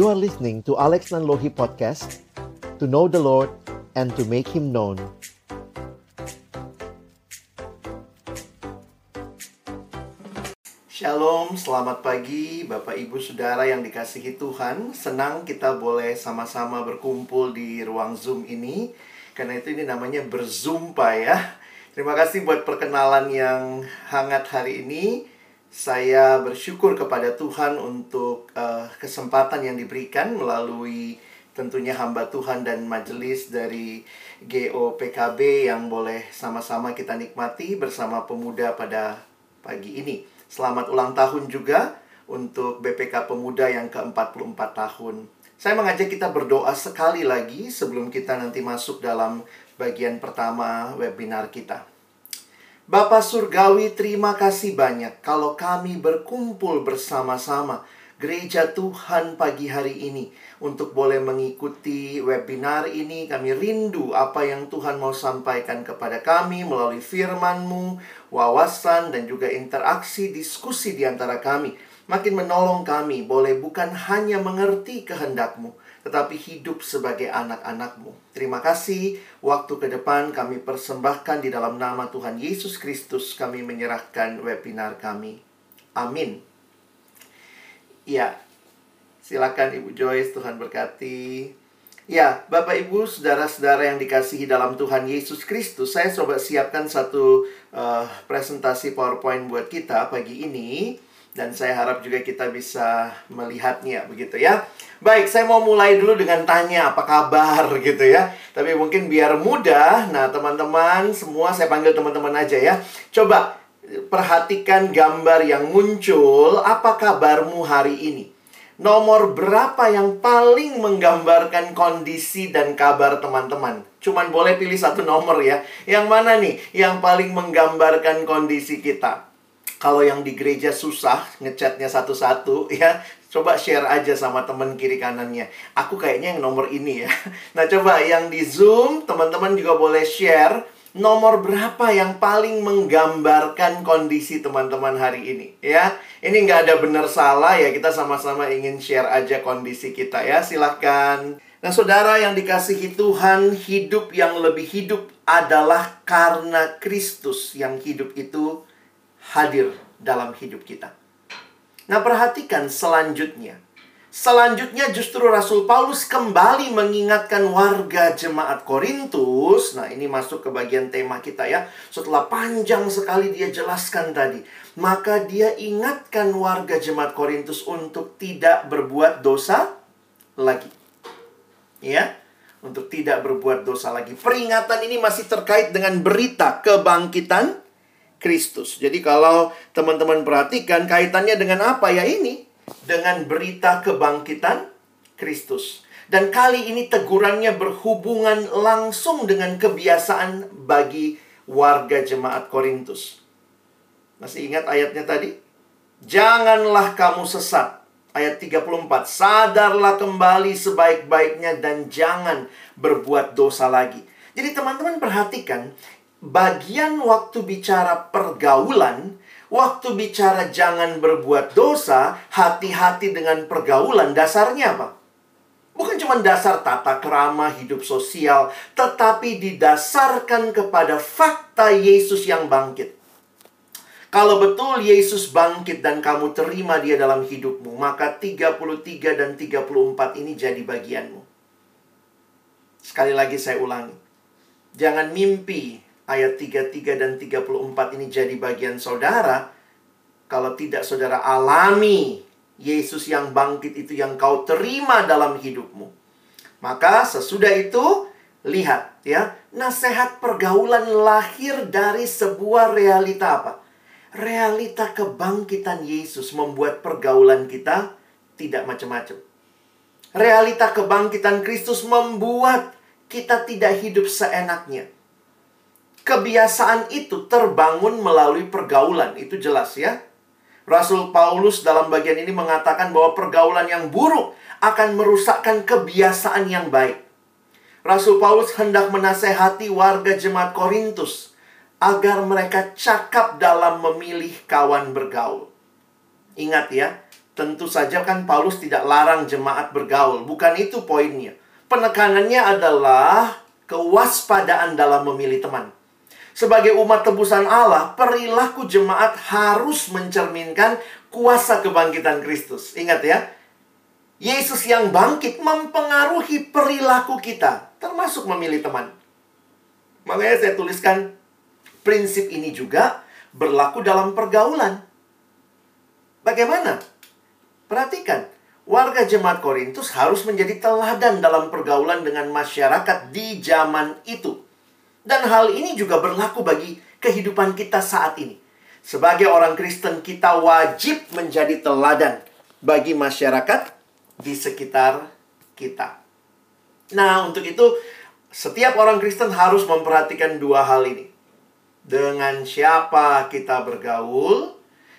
You are listening to Alex Nanlohi Podcast To know the Lord and to make Him known. Shalom, selamat pagi Bapak Ibu Saudara yang dikasihi Tuhan. Senang kita boleh sama-sama berkumpul di ruang Zoom ini. Karena itu ini namanya berzumpa ya. Terima kasih buat perkenalan yang hangat hari ini Saya bersyukur kepada Tuhan untuk uh, kesempatan yang diberikan melalui tentunya hamba Tuhan dan majelis dari GOPKB yang boleh sama-sama kita nikmati bersama pemuda pada pagi ini. Selamat ulang tahun juga untuk BPK Pemuda yang ke-44 tahun. Saya mengajak kita berdoa sekali lagi sebelum kita nanti masuk dalam bagian pertama webinar kita. Bapak Surgawi, terima kasih banyak kalau kami berkumpul bersama-sama gereja Tuhan pagi hari ini untuk boleh mengikuti webinar ini. Kami rindu apa yang Tuhan mau sampaikan kepada kami melalui firman-Mu, wawasan, dan juga interaksi diskusi di antara kami. Makin menolong kami, boleh bukan hanya mengerti kehendak-Mu, tetapi hidup sebagai anak-anak-Mu. Terima kasih. Waktu ke depan kami persembahkan di dalam nama Tuhan Yesus Kristus. Kami menyerahkan webinar kami. Amin. Ya, silakan Ibu Joyce, Tuhan berkati. Ya, Bapak Ibu, saudara-saudara yang dikasihi dalam Tuhan Yesus Kristus, saya coba siapkan satu uh, presentasi PowerPoint buat kita pagi ini dan saya harap juga kita bisa melihatnya begitu ya. Baik, saya mau mulai dulu dengan tanya apa kabar gitu ya. Tapi mungkin biar mudah. Nah, teman-teman semua saya panggil teman-teman aja ya. Coba perhatikan gambar yang muncul. Apa kabarmu hari ini? Nomor berapa yang paling menggambarkan kondisi dan kabar teman-teman? Cuman boleh pilih satu nomor ya. Yang mana nih yang paling menggambarkan kondisi kita? Kalau yang di gereja susah ngechatnya satu-satu ya, coba share aja sama temen kiri kanannya. Aku kayaknya yang nomor ini ya. Nah coba yang di Zoom teman-teman juga boleh share nomor berapa yang paling menggambarkan kondisi teman-teman hari ini ya. Ini nggak ada benar salah ya, kita sama-sama ingin share aja kondisi kita ya. Silahkan. Nah saudara yang dikasihi Tuhan, hidup yang lebih hidup adalah karena Kristus yang hidup itu hadir dalam hidup kita. Nah, perhatikan selanjutnya. Selanjutnya justru Rasul Paulus kembali mengingatkan warga jemaat Korintus. Nah, ini masuk ke bagian tema kita ya. Setelah panjang sekali dia jelaskan tadi, maka dia ingatkan warga jemaat Korintus untuk tidak berbuat dosa lagi. Ya, untuk tidak berbuat dosa lagi. Peringatan ini masih terkait dengan berita kebangkitan Kristus. Jadi kalau teman-teman perhatikan kaitannya dengan apa ya ini? dengan berita kebangkitan Kristus. Dan kali ini tegurannya berhubungan langsung dengan kebiasaan bagi warga jemaat Korintus. Masih ingat ayatnya tadi? Janganlah kamu sesat. Ayat 34. Sadarlah kembali sebaik-baiknya dan jangan berbuat dosa lagi. Jadi teman-teman perhatikan, bagian waktu bicara pergaulan Waktu bicara jangan berbuat dosa, hati-hati dengan pergaulan. Dasarnya apa? Bukan cuma dasar tata kerama hidup sosial, tetapi didasarkan kepada fakta Yesus yang bangkit. Kalau betul Yesus bangkit dan kamu terima dia dalam hidupmu, maka 33 dan 34 ini jadi bagianmu. Sekali lagi saya ulangi. Jangan mimpi ayat 33 dan 34 ini jadi bagian saudara, kalau tidak saudara alami Yesus yang bangkit itu yang kau terima dalam hidupmu. Maka sesudah itu lihat ya, nasihat pergaulan lahir dari sebuah realita apa? Realita kebangkitan Yesus membuat pergaulan kita tidak macam-macam. Realita kebangkitan Kristus membuat kita tidak hidup seenaknya kebiasaan itu terbangun melalui pergaulan. Itu jelas ya. Rasul Paulus dalam bagian ini mengatakan bahwa pergaulan yang buruk akan merusakkan kebiasaan yang baik. Rasul Paulus hendak menasehati warga jemaat Korintus agar mereka cakap dalam memilih kawan bergaul. Ingat ya, Tentu saja kan Paulus tidak larang jemaat bergaul. Bukan itu poinnya. Penekanannya adalah kewaspadaan dalam memilih teman. Sebagai umat tebusan Allah, perilaku jemaat harus mencerminkan kuasa kebangkitan Kristus. Ingat ya, Yesus yang bangkit mempengaruhi perilaku kita, termasuk memilih teman. Makanya saya tuliskan prinsip ini juga berlaku dalam pergaulan. Bagaimana? Perhatikan, warga jemaat Korintus harus menjadi teladan dalam pergaulan dengan masyarakat di zaman itu. Dan hal ini juga berlaku bagi kehidupan kita saat ini. Sebagai orang Kristen, kita wajib menjadi teladan bagi masyarakat di sekitar kita. Nah, untuk itu setiap orang Kristen harus memperhatikan dua hal ini. Dengan siapa kita bergaul,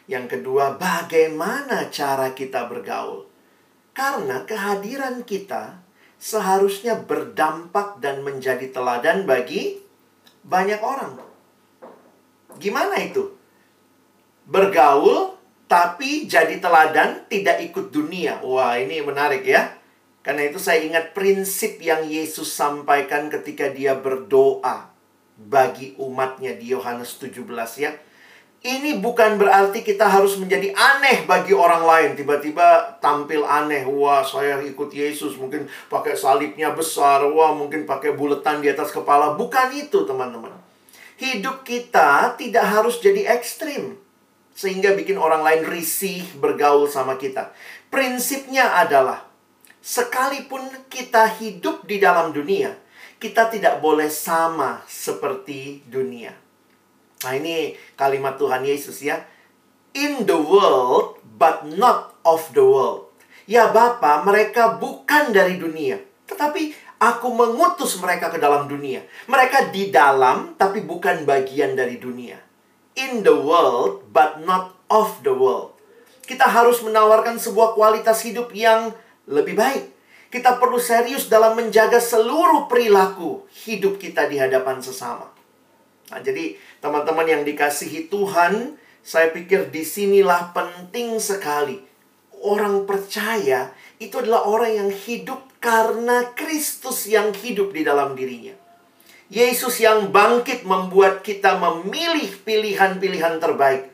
yang kedua bagaimana cara kita bergaul. Karena kehadiran kita seharusnya berdampak dan menjadi teladan bagi banyak orang. Gimana itu? Bergaul tapi jadi teladan tidak ikut dunia. Wah, ini menarik ya. Karena itu saya ingat prinsip yang Yesus sampaikan ketika dia berdoa bagi umatnya di Yohanes 17 ya. Ini bukan berarti kita harus menjadi aneh bagi orang lain. Tiba-tiba tampil aneh. Wah, saya ikut Yesus. Mungkin pakai salibnya besar. Wah, mungkin pakai buletan di atas kepala. Bukan itu, teman-teman. Hidup kita tidak harus jadi ekstrim sehingga bikin orang lain risih bergaul sama kita. Prinsipnya adalah sekalipun kita hidup di dalam dunia, kita tidak boleh sama seperti dunia. Nah, ini kalimat Tuhan Yesus ya. In the world but not of the world. Ya Bapa, mereka bukan dari dunia, tetapi aku mengutus mereka ke dalam dunia. Mereka di dalam tapi bukan bagian dari dunia in the world but not of the world. Kita harus menawarkan sebuah kualitas hidup yang lebih baik. Kita perlu serius dalam menjaga seluruh perilaku hidup kita di hadapan sesama. Nah, jadi teman-teman yang dikasihi Tuhan, saya pikir di sinilah penting sekali. Orang percaya itu adalah orang yang hidup karena Kristus yang hidup di dalam dirinya. Yesus yang bangkit membuat kita memilih pilihan-pilihan terbaik,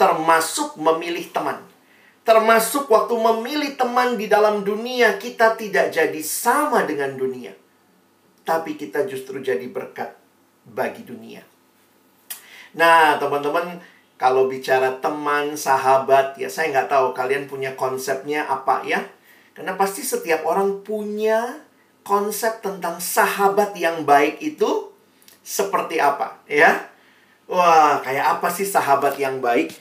termasuk memilih teman. Termasuk waktu memilih teman di dalam dunia, kita tidak jadi sama dengan dunia, tapi kita justru jadi berkat bagi dunia. Nah, teman-teman, kalau bicara teman, sahabat, ya saya nggak tahu kalian punya konsepnya apa ya. Karena pasti setiap orang punya konsep tentang sahabat yang baik itu seperti apa, ya? Wah, kayak apa sih sahabat yang baik?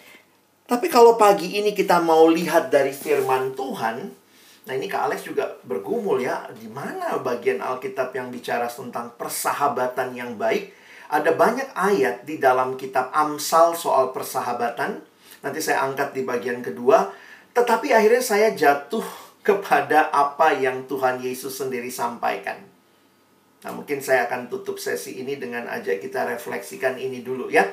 Tapi kalau pagi ini kita mau lihat dari firman Tuhan, nah ini Kak Alex juga bergumul ya, di mana bagian Alkitab yang bicara tentang persahabatan yang baik? Ada banyak ayat di dalam kitab Amsal soal persahabatan. Nanti saya angkat di bagian kedua. Tetapi akhirnya saya jatuh kepada apa yang Tuhan Yesus sendiri sampaikan. Nah, mungkin saya akan tutup sesi ini dengan ajak kita refleksikan ini dulu ya.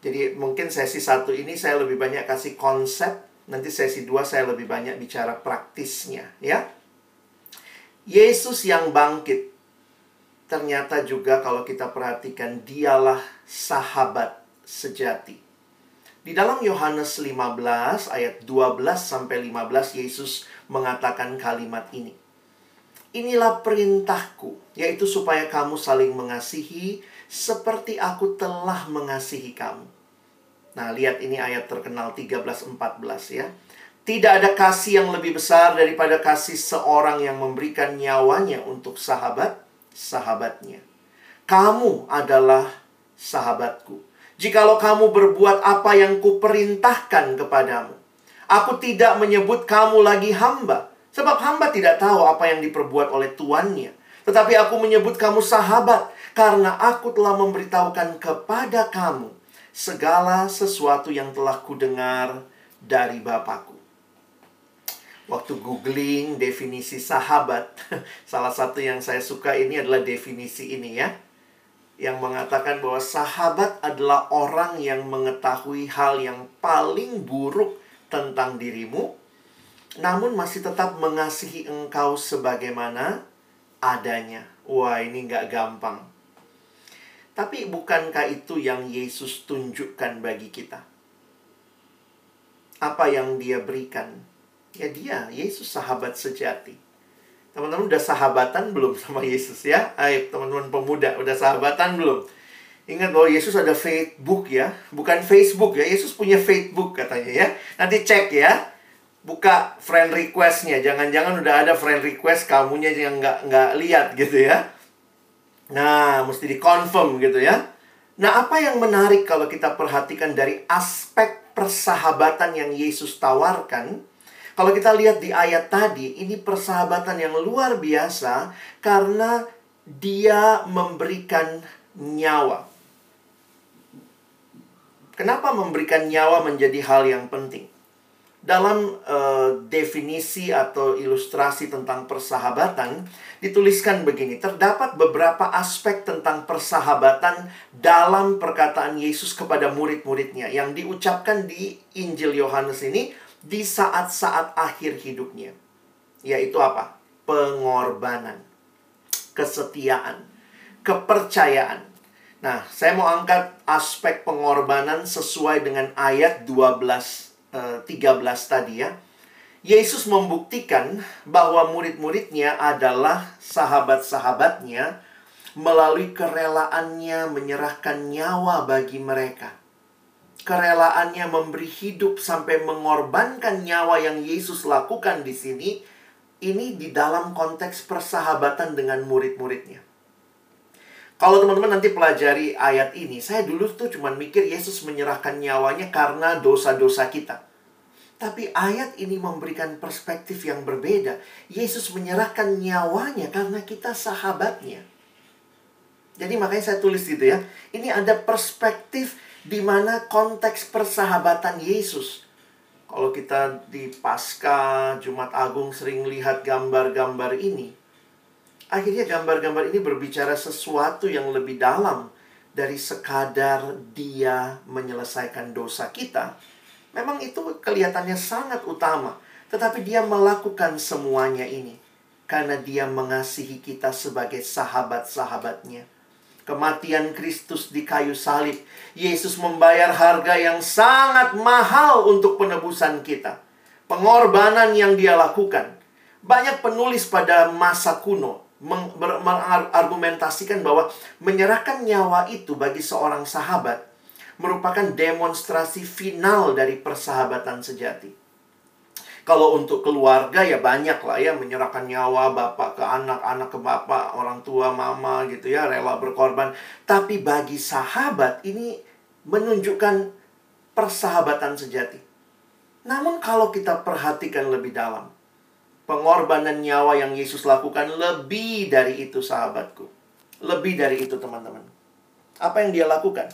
Jadi mungkin sesi satu ini saya lebih banyak kasih konsep, nanti sesi dua saya lebih banyak bicara praktisnya ya. Yesus yang bangkit ternyata juga kalau kita perhatikan dialah sahabat sejati. Di dalam Yohanes 15 ayat 12 sampai 15 Yesus mengatakan kalimat ini. Inilah perintahku, yaitu supaya kamu saling mengasihi seperti aku telah mengasihi kamu. Nah, lihat ini ayat terkenal 13-14 ya. Tidak ada kasih yang lebih besar daripada kasih seorang yang memberikan nyawanya untuk sahabat-sahabatnya. Kamu adalah sahabatku. Jikalau kamu berbuat apa yang kuperintahkan kepadamu. Aku tidak menyebut kamu lagi hamba. Sebab hamba tidak tahu apa yang diperbuat oleh tuannya. Tetapi aku menyebut kamu sahabat. Karena aku telah memberitahukan kepada kamu segala sesuatu yang telah kudengar dari Bapakku. Waktu googling definisi sahabat, salah satu yang saya suka ini adalah definisi ini ya yang mengatakan bahwa sahabat adalah orang yang mengetahui hal yang paling buruk tentang dirimu namun masih tetap mengasihi engkau sebagaimana adanya. Wah, ini nggak gampang. Tapi bukankah itu yang Yesus tunjukkan bagi kita? Apa yang dia berikan? Ya dia, Yesus sahabat sejati. Teman-teman udah sahabatan belum sama Yesus ya? Ayo teman-teman pemuda, udah sahabatan belum? Ingat bahwa Yesus ada Facebook ya, bukan Facebook ya. Yesus punya Facebook katanya ya. Nanti cek ya buka friend requestnya jangan-jangan udah ada friend request kamunya yang nggak nggak lihat gitu ya nah mesti di confirm gitu ya nah apa yang menarik kalau kita perhatikan dari aspek persahabatan yang Yesus tawarkan kalau kita lihat di ayat tadi ini persahabatan yang luar biasa karena dia memberikan nyawa. Kenapa memberikan nyawa menjadi hal yang penting? Dalam uh, definisi atau ilustrasi tentang persahabatan dituliskan begini terdapat beberapa aspek tentang persahabatan dalam perkataan Yesus kepada murid-muridnya. Yang diucapkan di Injil Yohanes ini di saat-saat akhir hidupnya yaitu apa pengorbanan kesetiaan kepercayaan nah saya mau angkat aspek pengorbanan sesuai dengan ayat 12 13 eh, tadi ya. Yesus membuktikan bahwa murid-muridnya adalah sahabat-sahabatnya melalui kerelaannya menyerahkan nyawa bagi mereka. Kerelaannya memberi hidup sampai mengorbankan nyawa yang Yesus lakukan di sini ini di dalam konteks persahabatan dengan murid-muridnya. Kalau teman-teman nanti pelajari ayat ini, saya dulu tuh cuma mikir Yesus menyerahkan nyawanya karena dosa-dosa kita. Tapi ayat ini memberikan perspektif yang berbeda. Yesus menyerahkan nyawanya karena kita sahabatnya. Jadi makanya saya tulis gitu ya. Ini ada perspektif di mana konteks persahabatan Yesus. Kalau kita di Pasca Jumat Agung sering lihat gambar-gambar ini, Akhirnya gambar-gambar ini berbicara sesuatu yang lebih dalam dari sekadar dia menyelesaikan dosa kita. Memang itu kelihatannya sangat utama, tetapi dia melakukan semuanya ini karena dia mengasihi kita sebagai sahabat-sahabatnya. Kematian Kristus di kayu salib, Yesus membayar harga yang sangat mahal untuk penebusan kita. Pengorbanan yang dia lakukan. Banyak penulis pada masa kuno mengargumentasikan bahwa menyerahkan nyawa itu bagi seorang sahabat merupakan demonstrasi final dari persahabatan sejati. Kalau untuk keluarga ya banyak lah ya menyerahkan nyawa bapak ke anak, anak ke bapak, orang tua, mama gitu ya rela berkorban. Tapi bagi sahabat ini menunjukkan persahabatan sejati. Namun kalau kita perhatikan lebih dalam, Pengorbanan nyawa yang Yesus lakukan lebih dari itu sahabatku. Lebih dari itu teman-teman. Apa yang dia lakukan?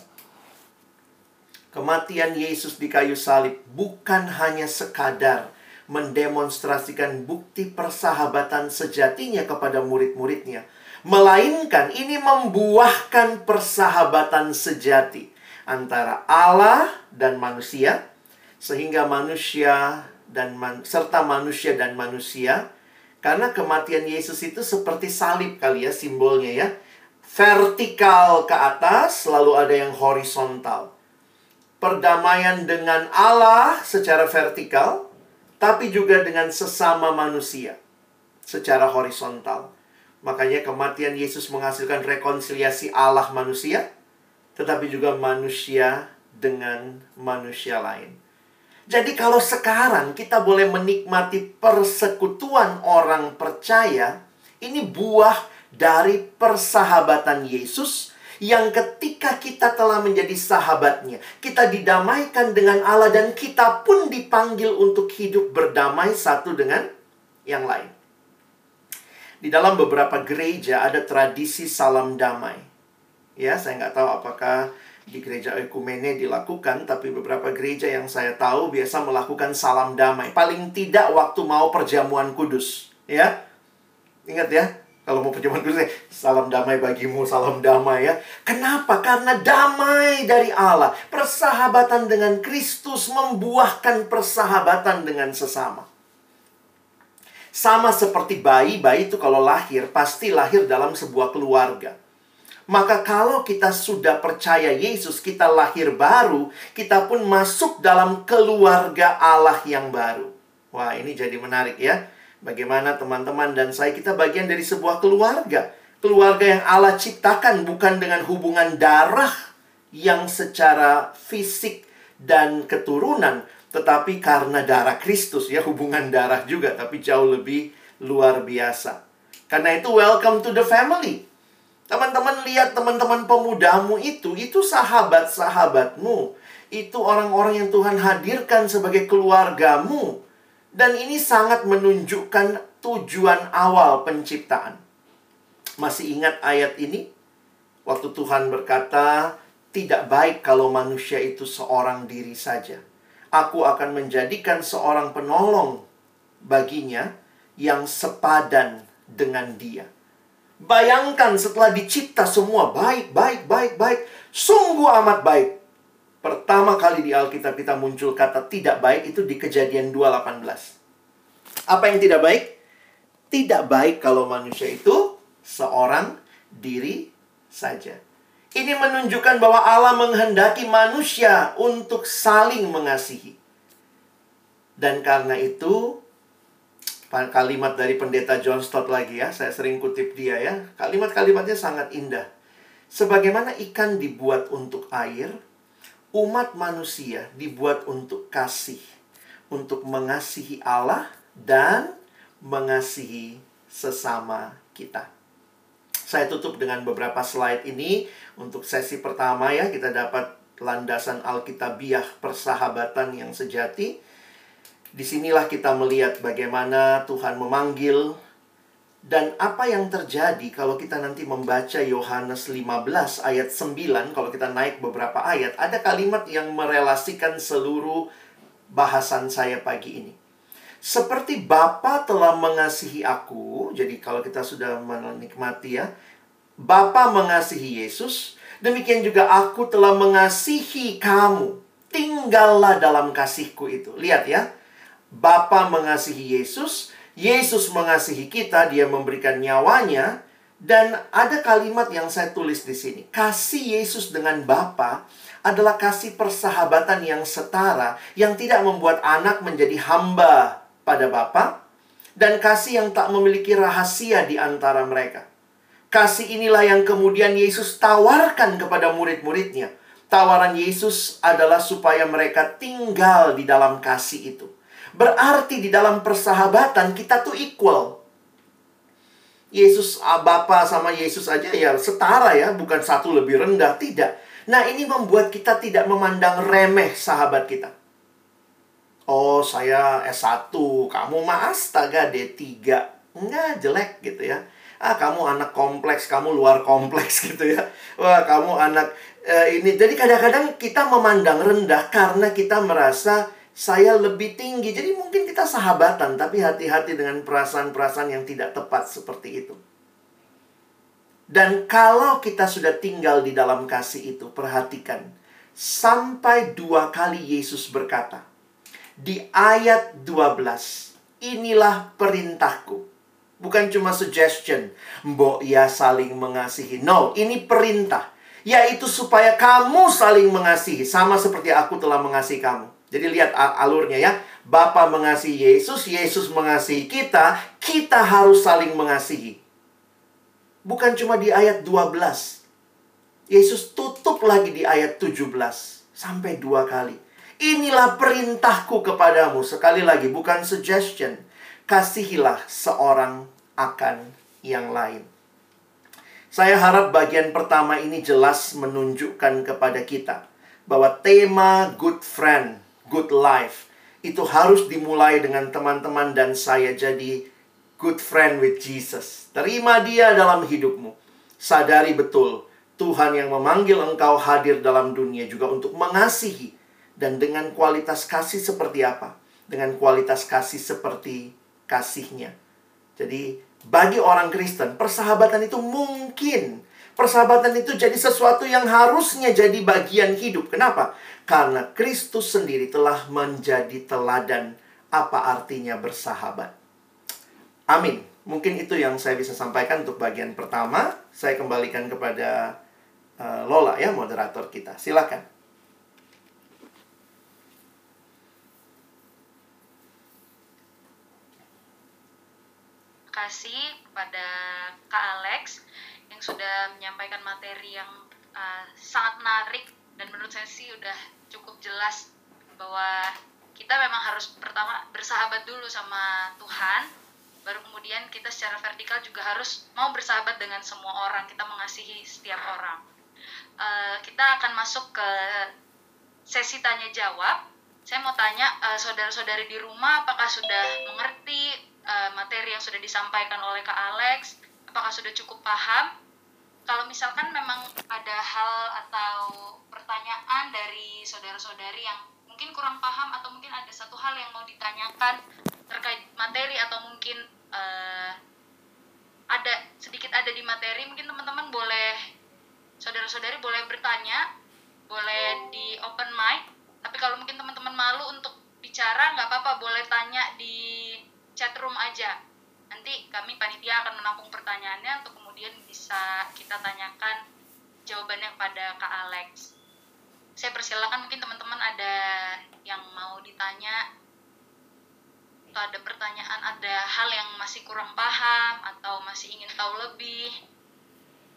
Kematian Yesus di kayu salib bukan hanya sekadar mendemonstrasikan bukti persahabatan sejatinya kepada murid-muridnya, melainkan ini membuahkan persahabatan sejati antara Allah dan manusia, sehingga manusia dan man, serta manusia dan manusia karena kematian Yesus itu seperti salib kali ya simbolnya ya. Vertikal ke atas lalu ada yang horizontal. Perdamaian dengan Allah secara vertikal tapi juga dengan sesama manusia secara horizontal. Makanya kematian Yesus menghasilkan rekonsiliasi Allah manusia tetapi juga manusia dengan manusia lain. Jadi kalau sekarang kita boleh menikmati persekutuan orang percaya, ini buah dari persahabatan Yesus yang ketika kita telah menjadi sahabatnya, kita didamaikan dengan Allah dan kita pun dipanggil untuk hidup berdamai satu dengan yang lain. Di dalam beberapa gereja ada tradisi salam damai. Ya, saya nggak tahu apakah di gereja ekumene dilakukan, tapi beberapa gereja yang saya tahu biasa melakukan salam damai. Paling tidak waktu mau perjamuan kudus, ya. Ingat ya, kalau mau perjamuan kudus, eh, salam damai bagimu, salam damai ya. Kenapa? Karena damai dari Allah. Persahabatan dengan Kristus membuahkan persahabatan dengan sesama. Sama seperti bayi, bayi itu kalau lahir pasti lahir dalam sebuah keluarga. Maka kalau kita sudah percaya Yesus, kita lahir baru, kita pun masuk dalam keluarga Allah yang baru. Wah, ini jadi menarik ya. Bagaimana teman-teman dan saya kita bagian dari sebuah keluarga. Keluarga yang Allah ciptakan bukan dengan hubungan darah yang secara fisik dan keturunan, tetapi karena darah Kristus ya hubungan darah juga tapi jauh lebih luar biasa. Karena itu welcome to the family. Teman-teman lihat teman-teman pemudamu itu, itu sahabat-sahabatmu. Itu orang-orang yang Tuhan hadirkan sebagai keluargamu. Dan ini sangat menunjukkan tujuan awal penciptaan. Masih ingat ayat ini? Waktu Tuhan berkata, tidak baik kalau manusia itu seorang diri saja aku akan menjadikan seorang penolong baginya yang sepadan dengan dia. Bayangkan setelah dicipta semua baik, baik, baik, baik, sungguh amat baik. Pertama kali di Alkitab kita muncul kata tidak baik itu di Kejadian 2:18. Apa yang tidak baik? Tidak baik kalau manusia itu seorang diri saja. Ini menunjukkan bahwa Allah menghendaki manusia untuk saling mengasihi. Dan karena itu, kalimat dari pendeta John Stott lagi ya, saya sering kutip dia ya. Kalimat-kalimatnya sangat indah. Sebagaimana ikan dibuat untuk air, umat manusia dibuat untuk kasih, untuk mengasihi Allah dan mengasihi sesama kita. Saya tutup dengan beberapa slide ini untuk sesi pertama ya kita dapat landasan alkitabiah persahabatan yang sejati. Di sinilah kita melihat bagaimana Tuhan memanggil dan apa yang terjadi kalau kita nanti membaca Yohanes 15 ayat 9 kalau kita naik beberapa ayat ada kalimat yang merelasikan seluruh bahasan saya pagi ini. Seperti Bapa telah mengasihi aku, jadi kalau kita sudah menikmati ya, Bapa mengasihi Yesus, demikian juga aku telah mengasihi kamu. Tinggallah dalam kasihku itu. Lihat ya, Bapa mengasihi Yesus, Yesus mengasihi kita, dia memberikan nyawanya, dan ada kalimat yang saya tulis di sini. Kasih Yesus dengan Bapa adalah kasih persahabatan yang setara, yang tidak membuat anak menjadi hamba pada Bapa dan kasih yang tak memiliki rahasia di antara mereka. Kasih inilah yang kemudian Yesus tawarkan kepada murid-muridnya. Tawaran Yesus adalah supaya mereka tinggal di dalam kasih itu. Berarti di dalam persahabatan kita tuh equal. Yesus ah, Bapa sama Yesus aja ya setara ya, bukan satu lebih rendah, tidak. Nah, ini membuat kita tidak memandang remeh sahabat kita. Oh, saya S1, kamu mah astaga D3. Enggak, jelek gitu ya. Ah, kamu anak kompleks, kamu luar kompleks gitu ya. Wah, kamu anak eh, ini. Jadi kadang-kadang kita memandang rendah karena kita merasa saya lebih tinggi. Jadi mungkin kita sahabatan, tapi hati-hati dengan perasaan-perasaan yang tidak tepat seperti itu. Dan kalau kita sudah tinggal di dalam kasih itu, perhatikan. Sampai dua kali Yesus berkata, di ayat 12. Inilah perintahku. Bukan cuma suggestion. Mbok ya saling mengasihi. No, ini perintah. Yaitu supaya kamu saling mengasihi. Sama seperti aku telah mengasihi kamu. Jadi lihat alurnya ya. Bapa mengasihi Yesus, Yesus mengasihi kita. Kita harus saling mengasihi. Bukan cuma di ayat 12. Yesus tutup lagi di ayat 17. Sampai dua kali. Inilah perintahku kepadamu. Sekali lagi, bukan suggestion. Kasihilah seorang akan yang lain. Saya harap bagian pertama ini jelas menunjukkan kepada kita bahwa tema good friend, good life itu harus dimulai dengan teman-teman dan saya jadi good friend with Jesus. Terima dia dalam hidupmu. Sadari betul Tuhan yang memanggil engkau hadir dalam dunia juga untuk mengasihi dan dengan kualitas kasih seperti apa? Dengan kualitas kasih seperti kasihnya. Jadi, bagi orang Kristen, persahabatan itu mungkin. Persahabatan itu jadi sesuatu yang harusnya jadi bagian hidup. Kenapa? Karena Kristus sendiri telah menjadi teladan apa artinya bersahabat. Amin. Mungkin itu yang saya bisa sampaikan untuk bagian pertama. Saya kembalikan kepada uh, Lola ya, moderator kita. Silakan. kasih kepada Kak Alex yang sudah menyampaikan materi yang uh, sangat menarik dan menurut saya sih udah cukup jelas bahwa kita memang harus pertama bersahabat dulu sama Tuhan baru kemudian kita secara vertikal juga harus mau bersahabat dengan semua orang kita mengasihi setiap orang. Uh, kita akan masuk ke sesi tanya jawab. Saya mau tanya uh, saudara-saudari di rumah apakah sudah mengerti uh, materi yang sudah disampaikan oleh Kak Alex? Apakah sudah cukup paham kalau misalkan memang ada hal atau pertanyaan dari saudara-saudari yang mungkin kurang paham atau mungkin ada satu hal yang mau ditanyakan terkait materi atau mungkin uh, ada sedikit ada di materi mungkin teman-teman boleh saudara-saudari boleh bertanya boleh di open mic. Tapi kalau mungkin teman-teman malu untuk bicara nggak apa-apa boleh tanya di chat room aja. Nanti kami panitia akan menampung pertanyaannya untuk kemudian bisa kita tanyakan jawabannya kepada Kak Alex. Saya persilakan mungkin teman-teman ada yang mau ditanya atau ada pertanyaan, ada hal yang masih kurang paham atau masih ingin tahu lebih.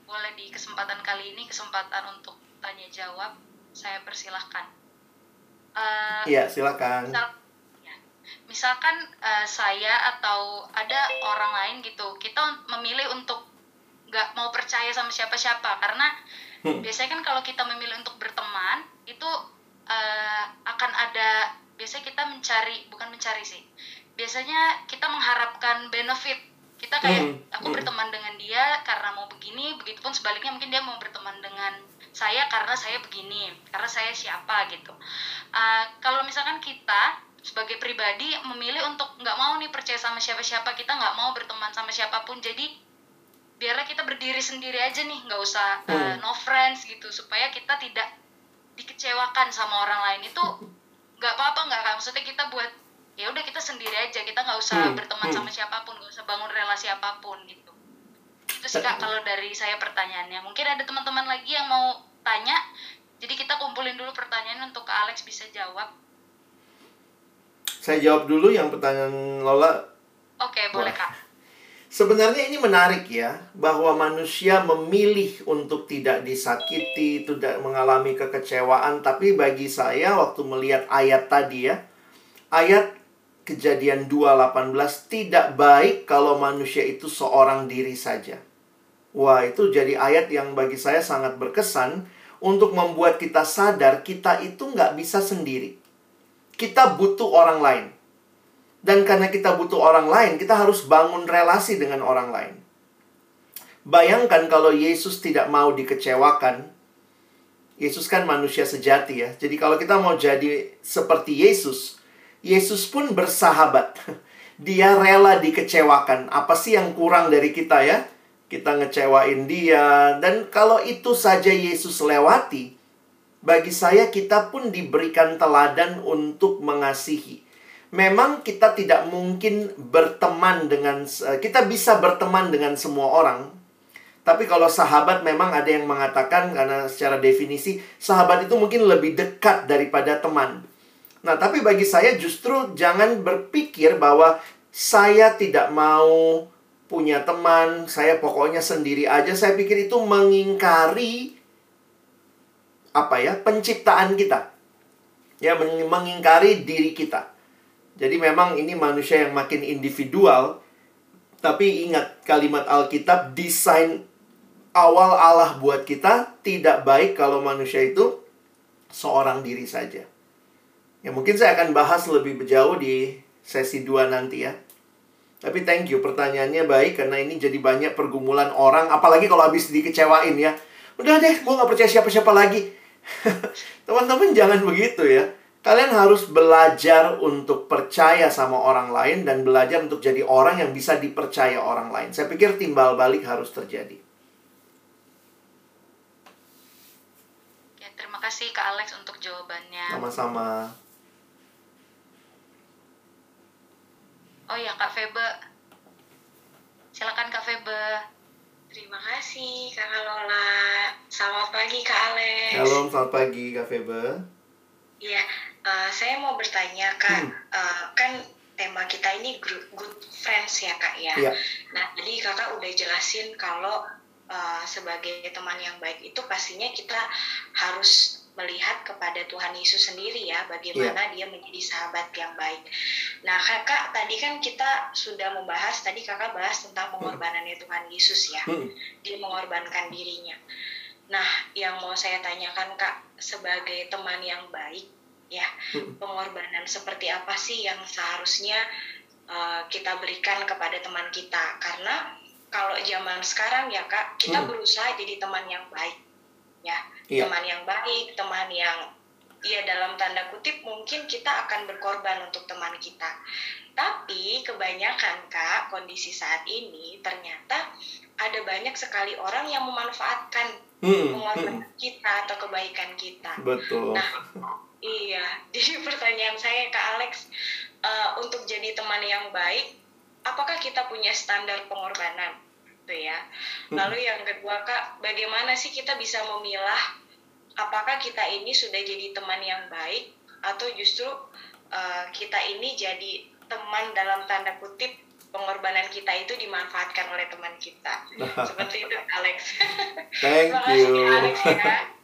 Boleh di kesempatan kali ini kesempatan untuk tanya jawab. Saya persilahkan. Uh, iya, silakan. Misal, ya, misalkan uh, saya atau ada orang lain gitu, kita nggak mau percaya sama siapa-siapa karena hmm. biasanya kan kalau kita memilih untuk berteman itu uh, akan ada biasanya kita mencari bukan mencari sih biasanya kita mengharapkan benefit kita kayak hmm. aku hmm. berteman dengan dia karena mau begini begitupun sebaliknya mungkin dia mau berteman dengan saya karena saya begini karena saya siapa gitu uh, kalau misalkan kita sebagai pribadi memilih untuk nggak mau nih percaya sama siapa-siapa kita nggak mau berteman sama siapa pun jadi biarlah kita berdiri sendiri aja nih nggak usah uh, hmm. no friends gitu supaya kita tidak dikecewakan sama orang lain. Itu nggak apa-apa nggak kan maksudnya kita buat ya udah kita sendiri aja kita nggak usah hmm. berteman hmm. sama siapa pun nggak usah bangun relasi apa pun gitu. Itu sih kak kalau dari saya pertanyaannya. Mungkin ada teman-teman lagi yang mau tanya jadi kita kumpulin dulu pertanyaan untuk kak Alex bisa jawab. Saya jawab dulu yang pertanyaan Lola. Oke okay, boleh kak Sebenarnya ini menarik ya, bahwa manusia memilih untuk tidak disakiti, tidak mengalami kekecewaan. Tapi bagi saya waktu melihat ayat tadi ya, ayat kejadian 2.18 tidak baik kalau manusia itu seorang diri saja. Wah itu jadi ayat yang bagi saya sangat berkesan untuk membuat kita sadar kita itu nggak bisa sendiri. Kita butuh orang lain. Dan karena kita butuh orang lain, kita harus bangun relasi dengan orang lain. Bayangkan kalau Yesus tidak mau dikecewakan. Yesus kan manusia sejati ya. Jadi kalau kita mau jadi seperti Yesus, Yesus pun bersahabat. Dia rela dikecewakan. Apa sih yang kurang dari kita ya? Kita ngecewain dia. Dan kalau itu saja Yesus lewati, bagi saya kita pun diberikan teladan untuk mengasihi memang kita tidak mungkin berteman dengan eh, kita bisa berteman dengan semua orang. Tapi kalau sahabat memang ada yang mengatakan karena secara definisi sahabat itu mungkin lebih dekat daripada teman. Nah, tapi bagi saya justru jangan berpikir bahwa saya tidak mau punya teman, saya pokoknya sendiri aja. Saya pikir itu mengingkari apa ya? penciptaan kita. Ya, mengingkari diri kita. Jadi memang ini manusia yang makin individual. Tapi ingat kalimat Alkitab desain awal Allah buat kita tidak baik kalau manusia itu seorang diri saja. Ya mungkin saya akan bahas lebih jauh di sesi 2 nanti ya. Tapi thank you pertanyaannya baik karena ini jadi banyak pergumulan orang apalagi kalau habis dikecewain ya. Udah deh, gue gak percaya siapa-siapa lagi. Teman-teman jangan begitu ya. Kalian harus belajar untuk percaya sama orang lain dan belajar untuk jadi orang yang bisa dipercaya orang lain. Saya pikir timbal balik harus terjadi. Ya, terima kasih Kak Alex untuk jawabannya. Sama-sama. Oh ya Kak Febe. Silakan Kak Febe. Terima kasih Kak Lola. Selamat pagi Kak Alex. Halo, selamat pagi Kak Febe. Iya, uh, saya mau bertanya Kak, Hmm. uh, kan tema kita ini good friends ya Kak ya. Iya. Nah, jadi Kakak udah jelasin kalau uh, sebagai teman yang baik itu pastinya kita harus melihat kepada Tuhan Yesus sendiri ya, bagaimana dia menjadi sahabat yang baik. Nah, Kakak tadi kan kita sudah membahas, tadi Kakak bahas tentang pengorbanannya Tuhan Yesus ya. Hmm. Dia mengorbankan dirinya. Nah, yang mau saya tanyakan Kak, sebagai teman yang baik, ya, Hmm. pengorbanan seperti apa sih yang seharusnya uh, kita berikan kepada teman kita? Karena kalau zaman sekarang ya Kak, kita Hmm. berusaha jadi teman yang baik, ya, Iya. teman yang baik, teman yang ya dalam tanda kutip mungkin kita akan berkorban untuk teman kita. Tapi kebanyakan Kak, kondisi saat ini ternyata ada banyak sekali orang yang memanfaatkan Hmm, hmm. pengorbanan kita atau kebaikan kita. Betul. Nah, iya. Jadi pertanyaan saya ke Alex, eh, untuk jadi teman yang baik, apakah kita punya standar pengorbanan? Itu ya. Lalu yang kedua kak, bagaimana sih kita bisa memilah apakah kita ini sudah jadi teman yang baik atau justru eh, kita ini jadi teman dalam tanda kutip pengorbanan kita itu dimanfaatkan oleh teman kita. Seperti itu Alex. Thank you. Alex ya.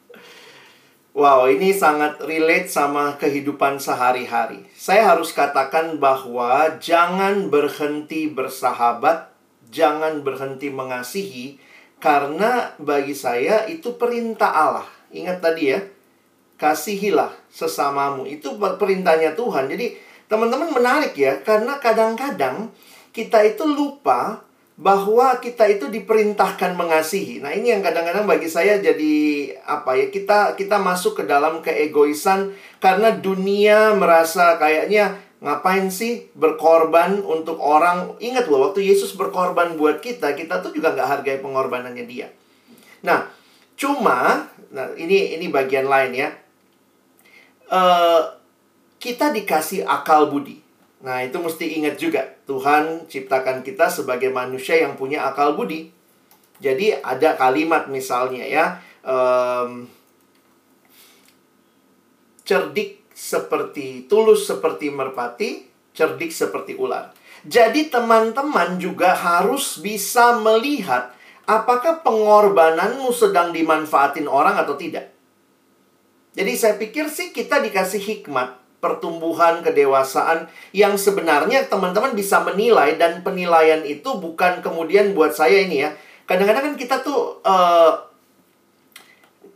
Wow, ini sangat relate sama kehidupan sehari-hari. Saya harus katakan bahwa jangan berhenti bersahabat, jangan berhenti mengasihi, karena bagi saya itu perintah Allah. Ingat tadi ya, kasihilah sesamamu. Itu perintahnya Tuhan. Jadi, teman-teman menarik ya, karena kadang-kadang kita itu lupa bahwa kita itu diperintahkan mengasihi. Nah, ini yang kadang-kadang bagi saya jadi apa ya? Kita kita masuk ke dalam keegoisan karena dunia merasa kayaknya ngapain sih berkorban untuk orang? Ingat loh, waktu Yesus berkorban buat kita, kita tuh juga nggak hargai pengorbanannya dia. Nah, cuma, nah ini ini bagian lain ya. Eh, kita dikasih akal budi. Nah, itu mesti ingat juga. Tuhan ciptakan kita sebagai manusia yang punya akal budi. Jadi, ada kalimat misalnya ya. em, cerdik seperti, tulus seperti merpati, cerdik seperti ular. Jadi, teman-teman juga harus bisa melihat apakah pengorbananmu sedang dimanfaatin orang atau tidak. Jadi, saya pikir sih kita dikasih hikmat pertumbuhan kedewasaan yang sebenarnya teman-teman bisa menilai dan penilaian itu bukan kemudian buat saya ini ya. Kadang-kadang kan kita tuh uh,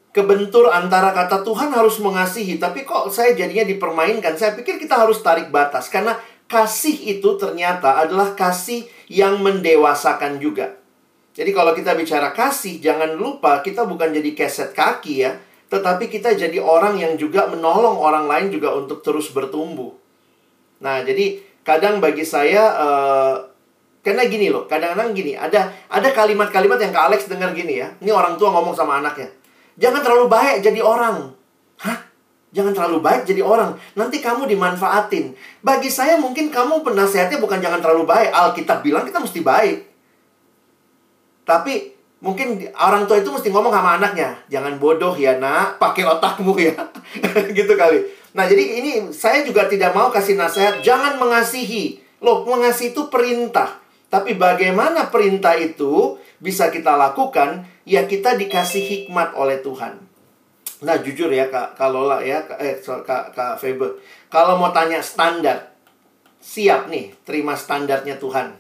kebentur antara kata Tuhan harus mengasihi tapi kok saya jadinya dipermainkan? Saya pikir kita harus tarik batas karena kasih itu ternyata adalah kasih yang mendewasakan juga. Jadi kalau kita bicara kasih jangan lupa kita bukan jadi keset kaki ya tetapi kita jadi orang yang juga menolong orang lain juga untuk terus bertumbuh. Nah, jadi kadang bagi saya uh, karena gini loh, kadang-kadang gini, ada ada kalimat-kalimat yang Kak Alex dengar gini ya. Ini orang tua ngomong sama anaknya. Jangan terlalu baik jadi orang. Hah? Jangan terlalu baik jadi orang. Nanti kamu dimanfaatin. Bagi saya mungkin kamu penasehatnya bukan jangan terlalu baik. Alkitab bilang kita mesti baik. Tapi mungkin orang tua itu mesti ngomong sama anaknya jangan bodoh ya nak. Pakai otakmu ya. Gitu kali. Nah jadi ini saya juga tidak mau kasih nasihat jangan mengasihi. Loh mengasihi itu perintah. Tapi bagaimana perintah itu bisa kita lakukan? Ya kita dikasih hikmat oleh Tuhan. Nah jujur ya kak Lola ya eh kak kak Febe kalau mau tanya standar siap nih terima standarnya Tuhan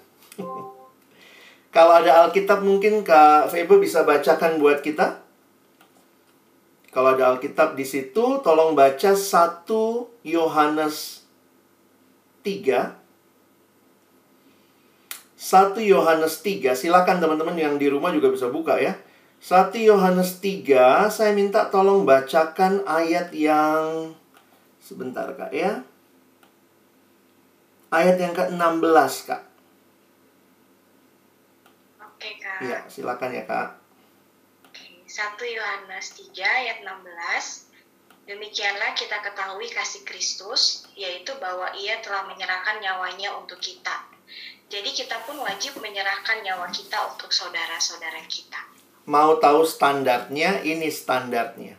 Kalau ada Alkitab mungkin Kak Febe bisa bacakan buat kita. Kalau ada Alkitab di situ, tolong baca 1 Yohanes 3. 1 Yohanes 3. Silakan teman-teman yang di rumah juga bisa buka ya. 1 Yohanes 3, saya minta tolong bacakan ayat yang sebentar Kak ya. Ayat yang ke-16 Kak. Oke kak. Iya, silakan ya kak. Oke, 1 Yohanes 3 ayat 16. Demikianlah kita ketahui kasih Kristus, yaitu bahwa ia telah menyerahkan nyawanya untuk kita. Jadi kita pun wajib menyerahkan nyawa kita untuk saudara-saudara kita. Mau tahu standarnya? Ini standarnya.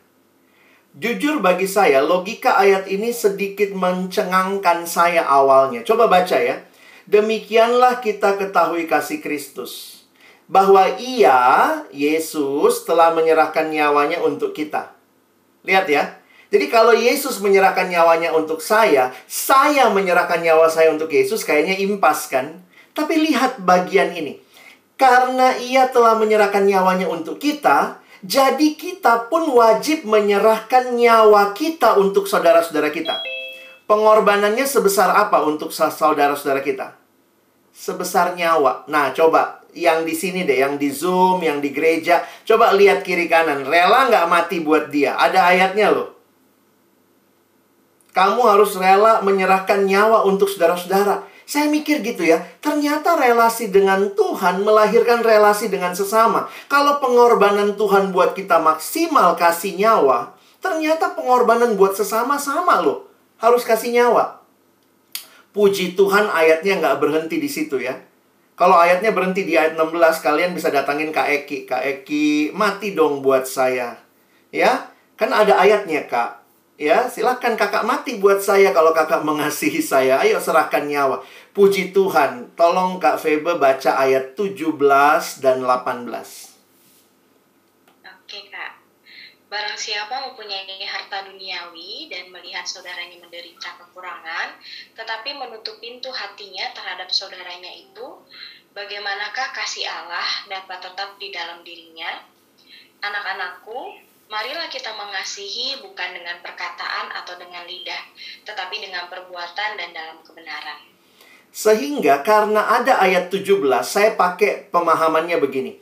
Jujur bagi saya, logika ayat ini sedikit mencengangkan saya awalnya. Coba baca ya. Demikianlah kita ketahui kasih Kristus. Bahwa ia, Yesus, telah menyerahkan nyawanya untuk kita. Lihat ya. Jadi kalau Yesus menyerahkan nyawanya untuk saya, saya menyerahkan nyawa saya untuk Yesus, kayaknya impas kan? Tapi lihat bagian ini. Karena ia telah menyerahkan nyawanya untuk kita, jadi kita pun wajib menyerahkan nyawa kita untuk saudara-saudara kita. Pengorbanannya sebesar apa untuk saudara-saudara kita? Sebesar nyawa. Nah, coba yang di sini deh, yang di Zoom, yang di gereja, coba lihat kiri kanan. Rela nggak mati buat dia? Ada ayatnya loh. Kamu harus rela menyerahkan nyawa untuk saudara-saudara. Saya mikir gitu ya, ternyata relasi dengan Tuhan melahirkan relasi dengan sesama. Kalau pengorbanan Tuhan buat kita maksimal kasih nyawa, ternyata pengorbanan buat sesama sama loh. Harus kasih nyawa. Puji Tuhan ayatnya nggak berhenti di situ ya. Kalau ayatnya berhenti di ayat 16, kalian bisa datangin Kak Eki. Kak Eki, mati dong buat saya. Ya, kan ada ayatnya Kak. Ya, silahkan kakak mati buat saya kalau kakak mengasihi saya. Ayo serahkan nyawa. Puji Tuhan. Tolong Kak Febe baca ayat 17 dan 18. Oke, Kak. Barang siapa mempunyai harta duniawi dan melihat saudaranya menderita kekurangan, tetapi menutup pintu hatinya terhadap saudaranya itu, bagaimanakah kasih Allah dapat tetap di dalam dirinya? Anak-anakku, marilah kita mengasihi bukan dengan perkataan atau dengan lidah, tetapi dengan perbuatan dan dalam kebenaran. Sehingga karena ada ayat 17, saya pakai pemahamannya begini.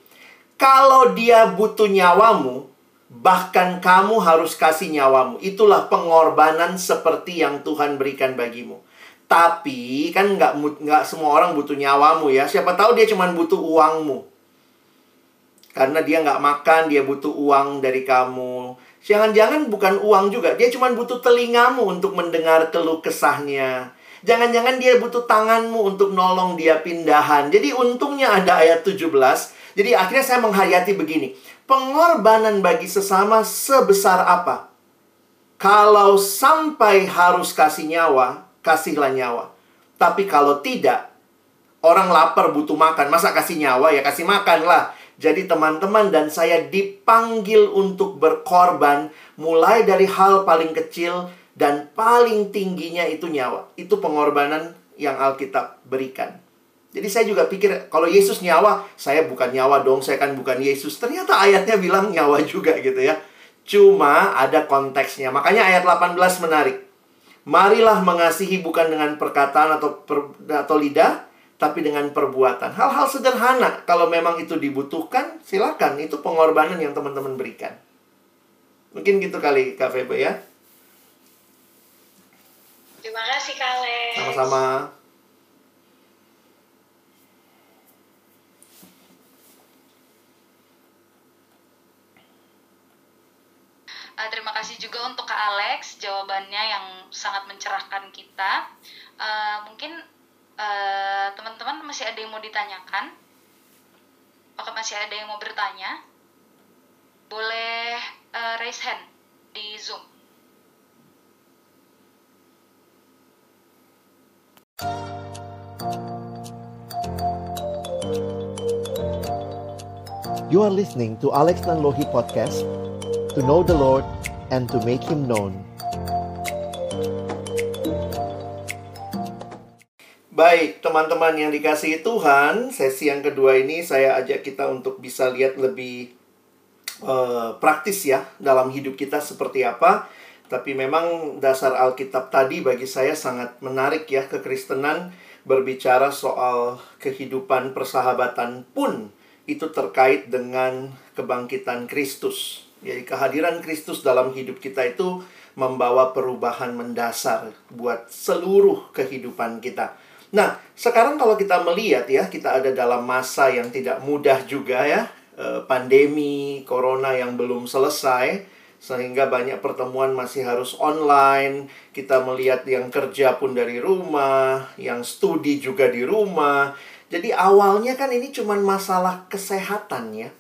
Kalau dia butuh nyawamu, bahkan kamu harus kasih nyawamu. Itulah pengorbanan seperti yang Tuhan berikan bagimu. Tapi kan nggak nggak semua orang butuh nyawamu ya. Siapa tahu dia cuma butuh uangmu. Karena dia nggak makan, dia butuh uang dari kamu. Jangan-jangan bukan uang juga, dia cuma butuh telingamu untuk mendengar keluh kesahnya. Jangan-jangan dia butuh tanganmu untuk nolong dia pindahan. Jadi untungnya ada ayat 17. Jadi akhirnya saya menghayati begini. Pengorbanan bagi sesama sebesar apa? Kalau sampai harus kasih nyawa, kasihlah nyawa. Tapi kalau tidak, orang lapar butuh makan. Masa kasih nyawa ya kasih makan lah. Jadi teman-teman dan saya dipanggil untuk berkorban mulai dari hal paling kecil dan paling tingginya itu nyawa. Itu pengorbanan yang Alkitab berikan. Jadi saya juga pikir kalau Yesus nyawa, saya bukan nyawa dong, saya kan bukan Yesus. Ternyata ayatnya bilang nyawa juga gitu ya. Cuma ada konteksnya. Makanya ayat 18 menarik. Marilah mengasihi bukan dengan perkataan atau per, atau lidah, tapi dengan perbuatan. Hal-hal sederhana, kalau memang itu dibutuhkan, silakan. Itu pengorbanan yang teman-teman berikan. Mungkin gitu kali, Kak Febe ya. Terima kasih, Kak Alex. Sama-sama. Uh, terima kasih juga untuk Kak Alex, jawabannya yang sangat mencerahkan kita. Uh, mungkin teman teman-teman masih ada yang mau ditanyakan? Apakah masih ada yang mau bertanya? Boleh uh, raise hand di Zoom. You are listening to Alex Nanlohi Podcast To know the Lord and to make Him known Baik, teman-teman yang dikasihi Tuhan, sesi yang kedua ini saya ajak kita untuk bisa lihat lebih uh, praktis ya dalam hidup kita seperti apa. Tapi memang dasar Alkitab tadi bagi saya sangat menarik ya kekristenan berbicara soal kehidupan persahabatan pun itu terkait dengan kebangkitan Kristus. Jadi kehadiran Kristus dalam hidup kita itu membawa perubahan mendasar buat seluruh kehidupan kita. Nah, sekarang kalau kita melihat ya, kita ada dalam masa yang tidak mudah juga ya, e, pandemi corona yang belum selesai sehingga banyak pertemuan masih harus online. Kita melihat yang kerja pun dari rumah, yang studi juga di rumah. Jadi awalnya kan ini cuma masalah kesehatan ya.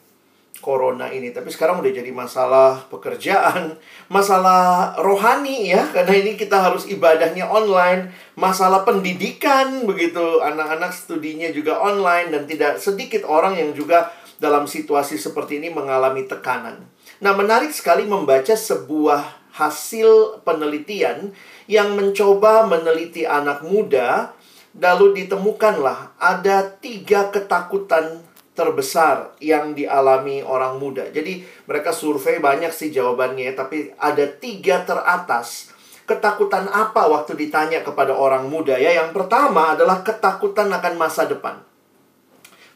Corona ini, tapi sekarang udah jadi masalah pekerjaan, masalah rohani ya, karena ini kita harus ibadahnya online, masalah pendidikan begitu, anak-anak studinya juga online. Dan tidak sedikit orang yang juga dalam situasi seperti ini mengalami tekanan. Nah, menarik sekali membaca sebuah hasil penelitian yang mencoba meneliti anak muda, lalu ditemukanlah ada tiga ketakutan terbesar yang dialami orang muda. Jadi mereka survei banyak sih jawabannya, tapi ada tiga teratas. Ketakutan apa waktu ditanya kepada orang muda ya? Yang pertama adalah ketakutan akan masa depan.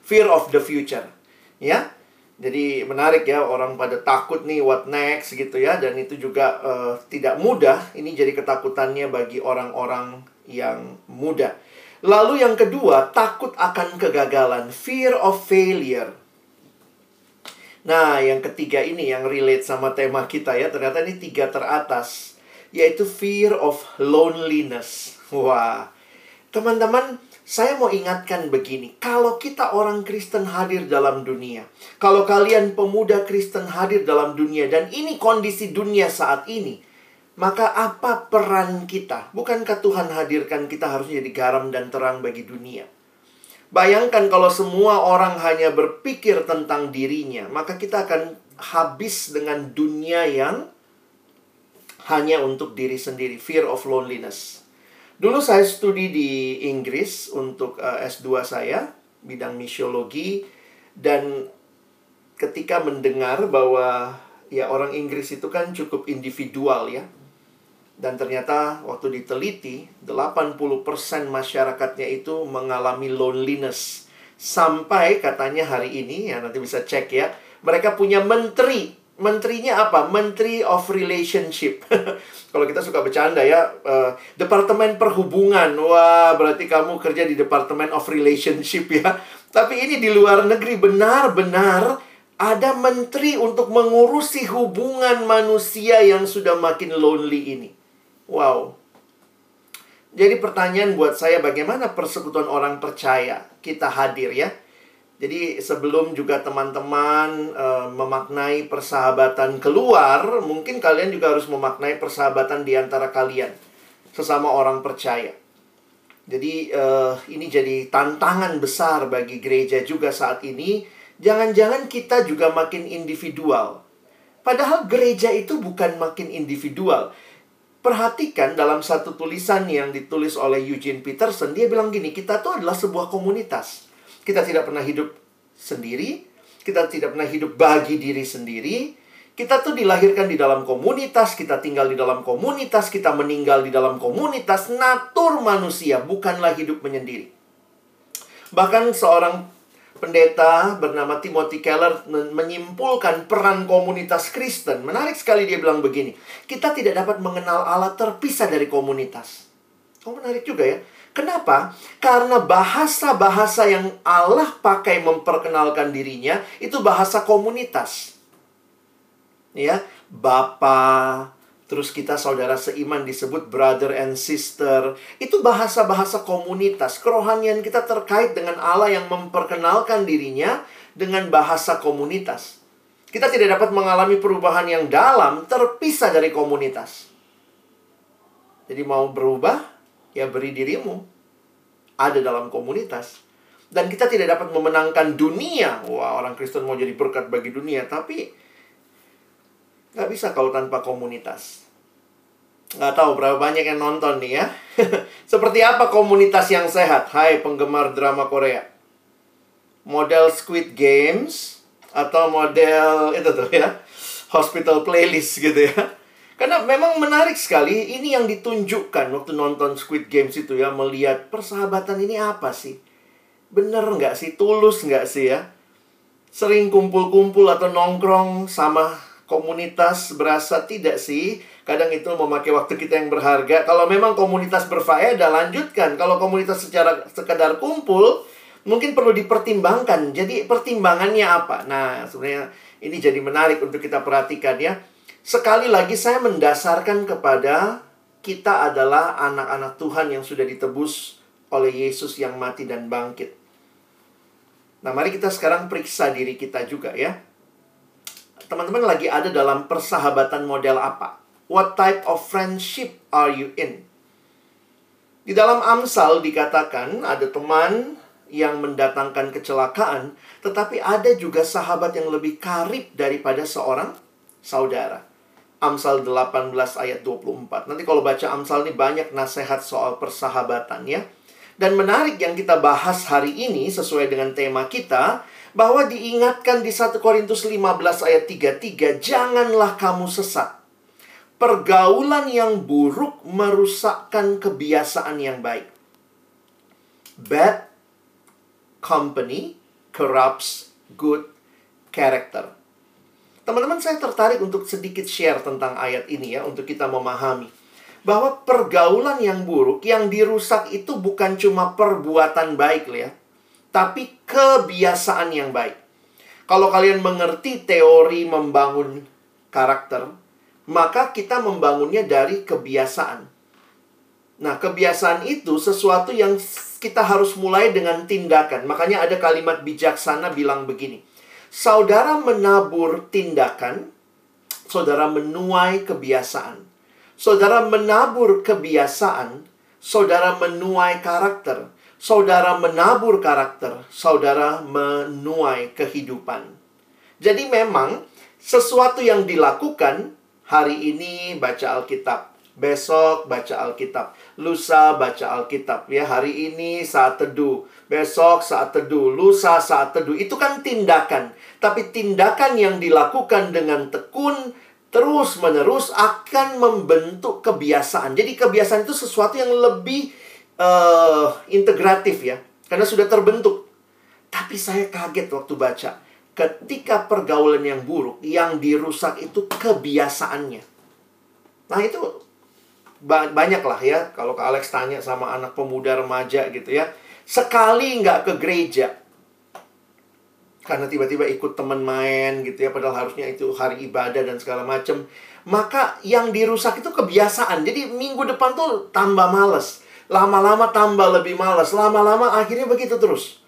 Fear of the future. Ya, jadi menarik ya orang pada takut nih what next gitu ya dan itu juga uh, tidak mudah. Ini jadi ketakutannya bagi orang-orang yang muda. Lalu yang kedua, takut akan kegagalan, fear of failure. Nah, yang ketiga ini yang relate sama tema kita ya. Ternyata ini tiga teratas, yaitu fear of loneliness. Wah. Teman-teman, saya mau ingatkan begini, kalau kita orang Kristen hadir dalam dunia, kalau kalian pemuda Kristen hadir dalam dunia, dan ini kondisi dunia saat ini, maka apa peran kita? Bukankah Tuhan hadirkan kita harus jadi garam dan terang bagi dunia? Bayangkan kalau semua orang hanya berpikir tentang dirinya, maka kita akan habis dengan dunia yang hanya untuk diri sendiri, fear of loneliness. Dulu saya studi di Inggris untuk eh, S2 saya, bidang misiologi dan ketika mendengar bahwa ya orang Inggris itu kan cukup individual ya. Dan ternyata waktu diteliti 80% masyarakatnya itu mengalami loneliness. Sampai katanya hari ini ya nanti bisa cek ya, mereka punya menteri menterinya apa? Menteri of Relationship. Kalau kita suka bercanda ya, uh, Departemen Perhubungan. Wah, berarti kamu kerja di Departemen of Relationship ya. Tapi ini di luar negeri benar-benar ada menteri untuk mengurusi hubungan manusia yang sudah makin lonely ini. Wow. Jadi pertanyaan buat saya bagaimana persekutuan orang percaya kita hadir ya? Jadi sebelum juga teman-teman uh, memaknai persahabatan keluar, mungkin kalian juga harus memaknai persahabatan di antara kalian sesama orang percaya. Jadi uh, ini jadi tantangan besar bagi gereja juga saat ini. Jangan-jangan kita juga makin individual. Padahal gereja itu bukan makin individual. Perhatikan dalam satu tulisan yang ditulis oleh Eugene Peterson, dia bilang gini, kita tuh adalah sebuah komunitas. Kita tidak pernah hidup sendiri, kita tidak pernah hidup bagi diri sendiri. Kita tuh dilahirkan di dalam komunitas, kita tinggal di dalam komunitas, kita meninggal di dalam komunitas. Natur manusia bukanlah hidup menyendiri. Bahkan seorang pendeta bernama Timothy Keller menyimpulkan peran komunitas Kristen. Menarik sekali dia bilang begini, kita tidak dapat mengenal Allah terpisah dari komunitas. Oh menarik juga ya. Kenapa? Karena bahasa-bahasa yang Allah pakai memperkenalkan dirinya itu bahasa komunitas. Ya, Bapa, terus kita saudara seiman disebut brother and sister. Itu bahasa-bahasa komunitas. Kerohanian kita terkait dengan Allah yang memperkenalkan dirinya dengan bahasa komunitas. Kita tidak dapat mengalami perubahan yang dalam terpisah dari komunitas. Jadi mau berubah, ya beri dirimu ada dalam komunitas. Dan kita tidak dapat memenangkan dunia. Wah, orang Kristen mau jadi berkat bagi dunia. Tapi, nggak bisa kalau tanpa komunitas. Nggak tahu berapa banyak yang nonton nih ya. Seperti apa komunitas yang sehat? Hai penggemar drama Korea. Model Squid Games atau model itu tuh ya. Hospital Playlist gitu ya karena memang menarik sekali ini yang ditunjukkan waktu nonton Squid Games itu ya melihat persahabatan ini apa sih? Bener nggak sih? Tulus nggak sih ya? Sering kumpul-kumpul atau nongkrong sama komunitas berasa tidak sih? Kadang itu memakai waktu kita yang berharga. Kalau memang komunitas berfaedah, lanjutkan. Kalau komunitas secara sekedar kumpul, mungkin perlu dipertimbangkan. Jadi pertimbangannya apa? Nah, sebenarnya ini jadi menarik untuk kita perhatikan ya Sekali lagi saya mendasarkan kepada kita adalah anak-anak Tuhan yang sudah ditebus oleh Yesus yang mati dan bangkit. Nah, mari kita sekarang periksa diri kita juga ya. Teman-teman lagi ada dalam persahabatan model apa? What type of friendship are you in? Di dalam Amsal dikatakan ada teman yang mendatangkan kecelakaan, tetapi ada juga sahabat yang lebih karib daripada seorang saudara. Amsal 18 ayat 24. Nanti kalau baca Amsal ini banyak nasihat soal persahabatan ya. Dan menarik yang kita bahas hari ini sesuai dengan tema kita bahwa diingatkan di 1 Korintus 15 ayat 33, janganlah kamu sesat. Pergaulan yang buruk merusakkan kebiasaan yang baik. Bad company corrupts good character. Teman-teman, saya tertarik untuk sedikit share tentang ayat ini ya, untuk kita memahami. Bahwa pergaulan yang buruk, yang dirusak itu bukan cuma perbuatan baik ya, tapi kebiasaan yang baik. Kalau kalian mengerti teori membangun karakter, maka kita membangunnya dari kebiasaan. Nah, kebiasaan itu sesuatu yang kita harus mulai dengan tindakan. Makanya ada kalimat bijaksana bilang begini saudara menabur tindakan, saudara menuai kebiasaan. Saudara menabur kebiasaan, saudara menuai karakter. Saudara menabur karakter, saudara menuai kehidupan. Jadi memang sesuatu yang dilakukan hari ini baca Alkitab, Besok baca Alkitab. Lusa baca Alkitab. Ya, hari ini saat teduh. Besok saat teduh. Lusa saat teduh. Itu kan tindakan. Tapi tindakan yang dilakukan dengan tekun terus-menerus akan membentuk kebiasaan. Jadi kebiasaan itu sesuatu yang lebih uh, integratif ya. Karena sudah terbentuk. Tapi saya kaget waktu baca. Ketika pergaulan yang buruk, yang dirusak itu kebiasaannya. Nah itu banyak lah ya kalau Kak Alex tanya sama anak pemuda remaja gitu ya sekali nggak ke gereja karena tiba-tiba ikut teman main gitu ya padahal harusnya itu hari ibadah dan segala macem maka yang dirusak itu kebiasaan jadi minggu depan tuh tambah males lama-lama tambah lebih males lama-lama akhirnya begitu terus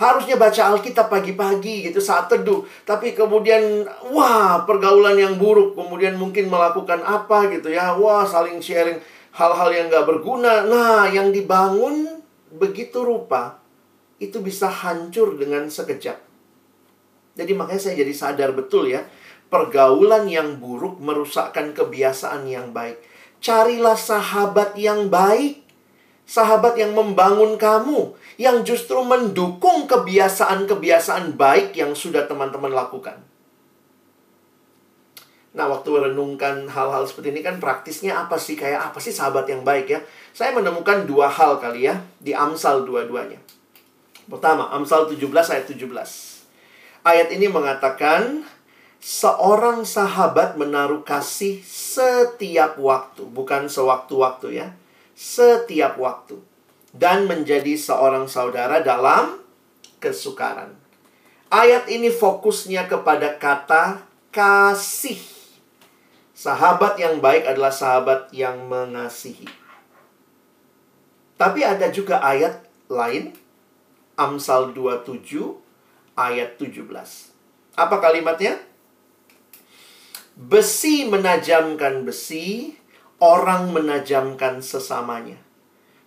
harusnya baca Alkitab pagi-pagi gitu saat teduh. Tapi kemudian wah pergaulan yang buruk. Kemudian mungkin melakukan apa gitu ya. Wah saling sharing hal-hal yang gak berguna. Nah yang dibangun begitu rupa itu bisa hancur dengan sekejap. Jadi makanya saya jadi sadar betul ya. Pergaulan yang buruk merusakkan kebiasaan yang baik. Carilah sahabat yang baik sahabat yang membangun kamu, yang justru mendukung kebiasaan-kebiasaan baik yang sudah teman-teman lakukan. Nah, waktu renungkan hal-hal seperti ini kan praktisnya apa sih? Kayak apa sih sahabat yang baik ya? Saya menemukan dua hal kali ya di Amsal dua-duanya. Pertama, Amsal 17 ayat 17. Ayat ini mengatakan, seorang sahabat menaruh kasih setiap waktu, bukan sewaktu-waktu ya setiap waktu dan menjadi seorang saudara dalam kesukaran. Ayat ini fokusnya kepada kata kasih. Sahabat yang baik adalah sahabat yang mengasihi. Tapi ada juga ayat lain, Amsal 27 ayat 17. Apa kalimatnya? Besi menajamkan besi, orang menajamkan sesamanya.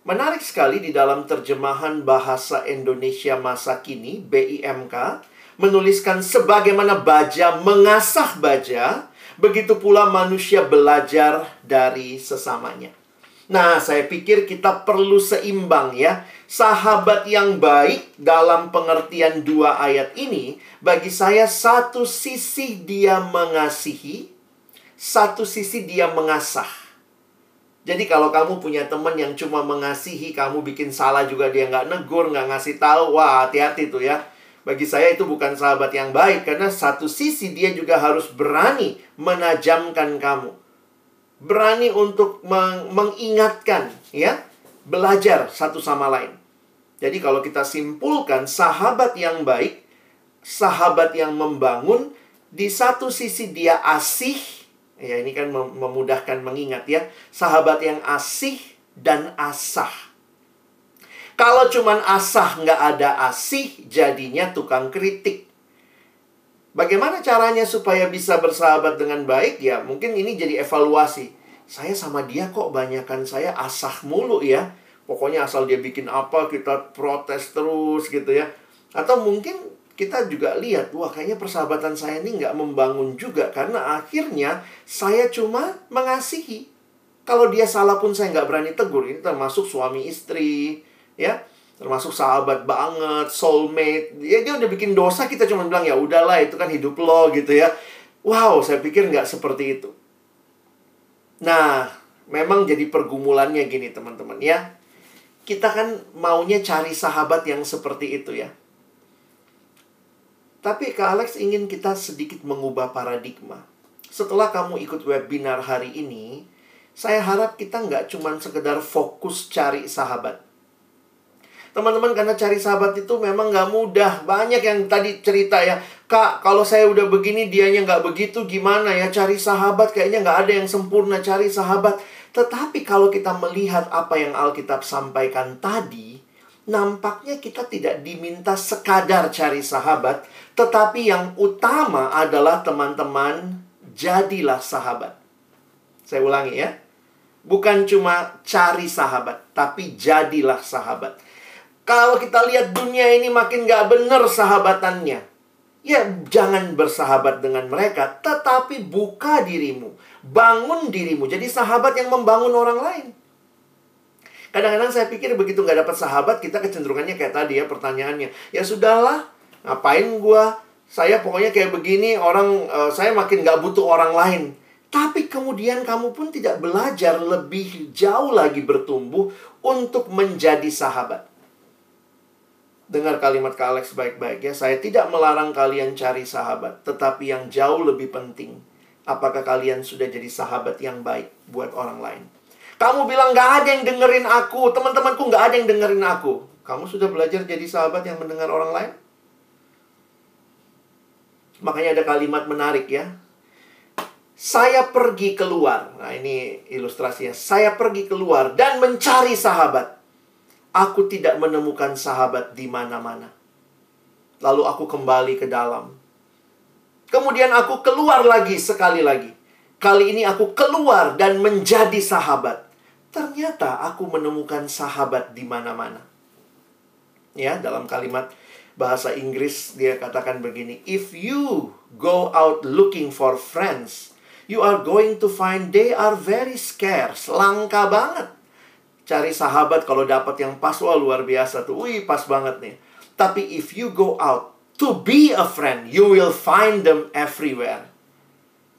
Menarik sekali di dalam terjemahan bahasa Indonesia masa kini, BIMK, menuliskan sebagaimana baja mengasah baja, begitu pula manusia belajar dari sesamanya. Nah, saya pikir kita perlu seimbang ya. Sahabat yang baik dalam pengertian dua ayat ini, bagi saya satu sisi dia mengasihi, satu sisi dia mengasah. Jadi kalau kamu punya teman yang cuma mengasihi, kamu bikin salah juga dia nggak negur, nggak ngasih tahu, wah hati-hati tuh ya. Bagi saya itu bukan sahabat yang baik karena satu sisi dia juga harus berani menajamkan kamu. Berani untuk meng mengingatkan ya, belajar satu sama lain. Jadi kalau kita simpulkan sahabat yang baik, sahabat yang membangun, di satu sisi dia asih, Ya, ini kan memudahkan mengingat ya. Sahabat yang asih dan asah. Kalau cuman asah nggak ada asih, jadinya tukang kritik. Bagaimana caranya supaya bisa bersahabat dengan baik? Ya, mungkin ini jadi evaluasi. Saya sama dia kok banyakan saya asah mulu ya. Pokoknya asal dia bikin apa, kita protes terus gitu ya. Atau mungkin kita juga lihat, wah kayaknya persahabatan saya ini nggak membangun juga karena akhirnya saya cuma mengasihi. Kalau dia salah pun saya nggak berani tegur. Ini termasuk suami istri, ya, termasuk sahabat banget, soulmate. Ya dia udah bikin dosa, kita cuma bilang ya udahlah itu kan hidup lo gitu ya. Wow, saya pikir nggak seperti itu. Nah, memang jadi pergumulannya gini teman-teman ya. Kita kan maunya cari sahabat yang seperti itu ya tapi Kak Alex ingin kita sedikit mengubah paradigma. Setelah kamu ikut webinar hari ini, saya harap kita nggak cuma sekedar fokus cari sahabat. Teman-teman, karena cari sahabat itu memang nggak mudah. Banyak yang tadi cerita ya, Kak, kalau saya udah begini, dianya nggak begitu, gimana ya? Cari sahabat, kayaknya nggak ada yang sempurna cari sahabat. Tetapi kalau kita melihat apa yang Alkitab sampaikan tadi, nampaknya kita tidak diminta sekadar cari sahabat, tetapi yang utama adalah teman-teman jadilah sahabat. Saya ulangi ya. Bukan cuma cari sahabat, tapi jadilah sahabat. Kalau kita lihat dunia ini makin gak benar sahabatannya. Ya jangan bersahabat dengan mereka, tetapi buka dirimu. Bangun dirimu. Jadi sahabat yang membangun orang lain. Kadang-kadang saya pikir begitu nggak dapat sahabat, kita kecenderungannya kayak tadi ya pertanyaannya. Ya sudahlah, ngapain gua? Saya pokoknya kayak begini, orang uh, saya makin nggak butuh orang lain. Tapi kemudian kamu pun tidak belajar lebih jauh lagi bertumbuh untuk menjadi sahabat. Dengar kalimat Kak Alex baik-baik ya. Saya tidak melarang kalian cari sahabat. Tetapi yang jauh lebih penting. Apakah kalian sudah jadi sahabat yang baik buat orang lain? Kamu bilang gak ada yang dengerin aku, teman-temanku gak ada yang dengerin aku. Kamu sudah belajar jadi sahabat yang mendengar orang lain? Makanya ada kalimat menarik ya. Saya pergi keluar. Nah, ini ilustrasinya. Saya pergi keluar dan mencari sahabat. Aku tidak menemukan sahabat di mana-mana. Lalu aku kembali ke dalam. Kemudian aku keluar lagi sekali lagi. Kali ini aku keluar dan menjadi sahabat. Ternyata aku menemukan sahabat di mana-mana. Ya, dalam kalimat bahasa Inggris dia katakan begini, if you go out looking for friends, you are going to find they are very scarce, langka banget. Cari sahabat kalau dapat yang pas wah luar biasa tuh. Wih, pas banget nih. Tapi if you go out to be a friend, you will find them everywhere.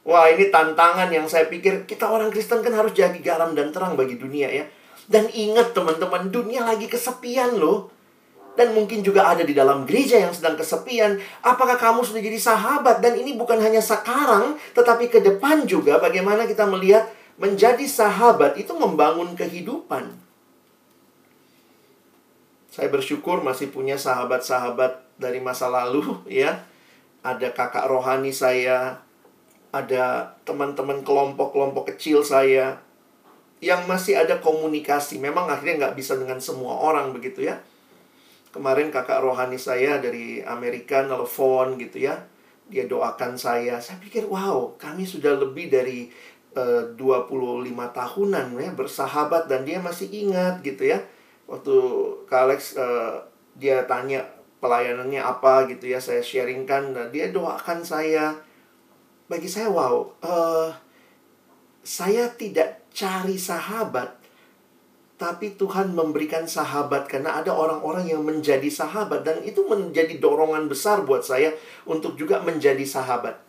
Wah ini tantangan yang saya pikir kita orang Kristen kan harus jadi garam dan terang bagi dunia ya. Dan ingat teman-teman, dunia lagi kesepian loh. Dan mungkin juga ada di dalam gereja yang sedang kesepian. Apakah kamu sudah jadi sahabat? Dan ini bukan hanya sekarang, tetapi ke depan juga bagaimana kita melihat menjadi sahabat itu membangun kehidupan. Saya bersyukur masih punya sahabat-sahabat dari masa lalu ya. Ada kakak rohani saya, ada teman-teman kelompok-kelompok kecil saya yang masih ada komunikasi. Memang akhirnya nggak bisa dengan semua orang begitu ya. Kemarin kakak rohani saya dari Amerika nelfon gitu ya. Dia doakan saya. Saya pikir, wow, kami sudah lebih dari eh, uh, 25 tahunan ya bersahabat dan dia masih ingat gitu ya. Waktu Kak Alex uh, dia tanya pelayanannya apa gitu ya, saya sharingkan dan dia doakan saya bagi saya wow uh, saya tidak cari sahabat tapi Tuhan memberikan sahabat karena ada orang-orang yang menjadi sahabat dan itu menjadi dorongan besar buat saya untuk juga menjadi sahabat.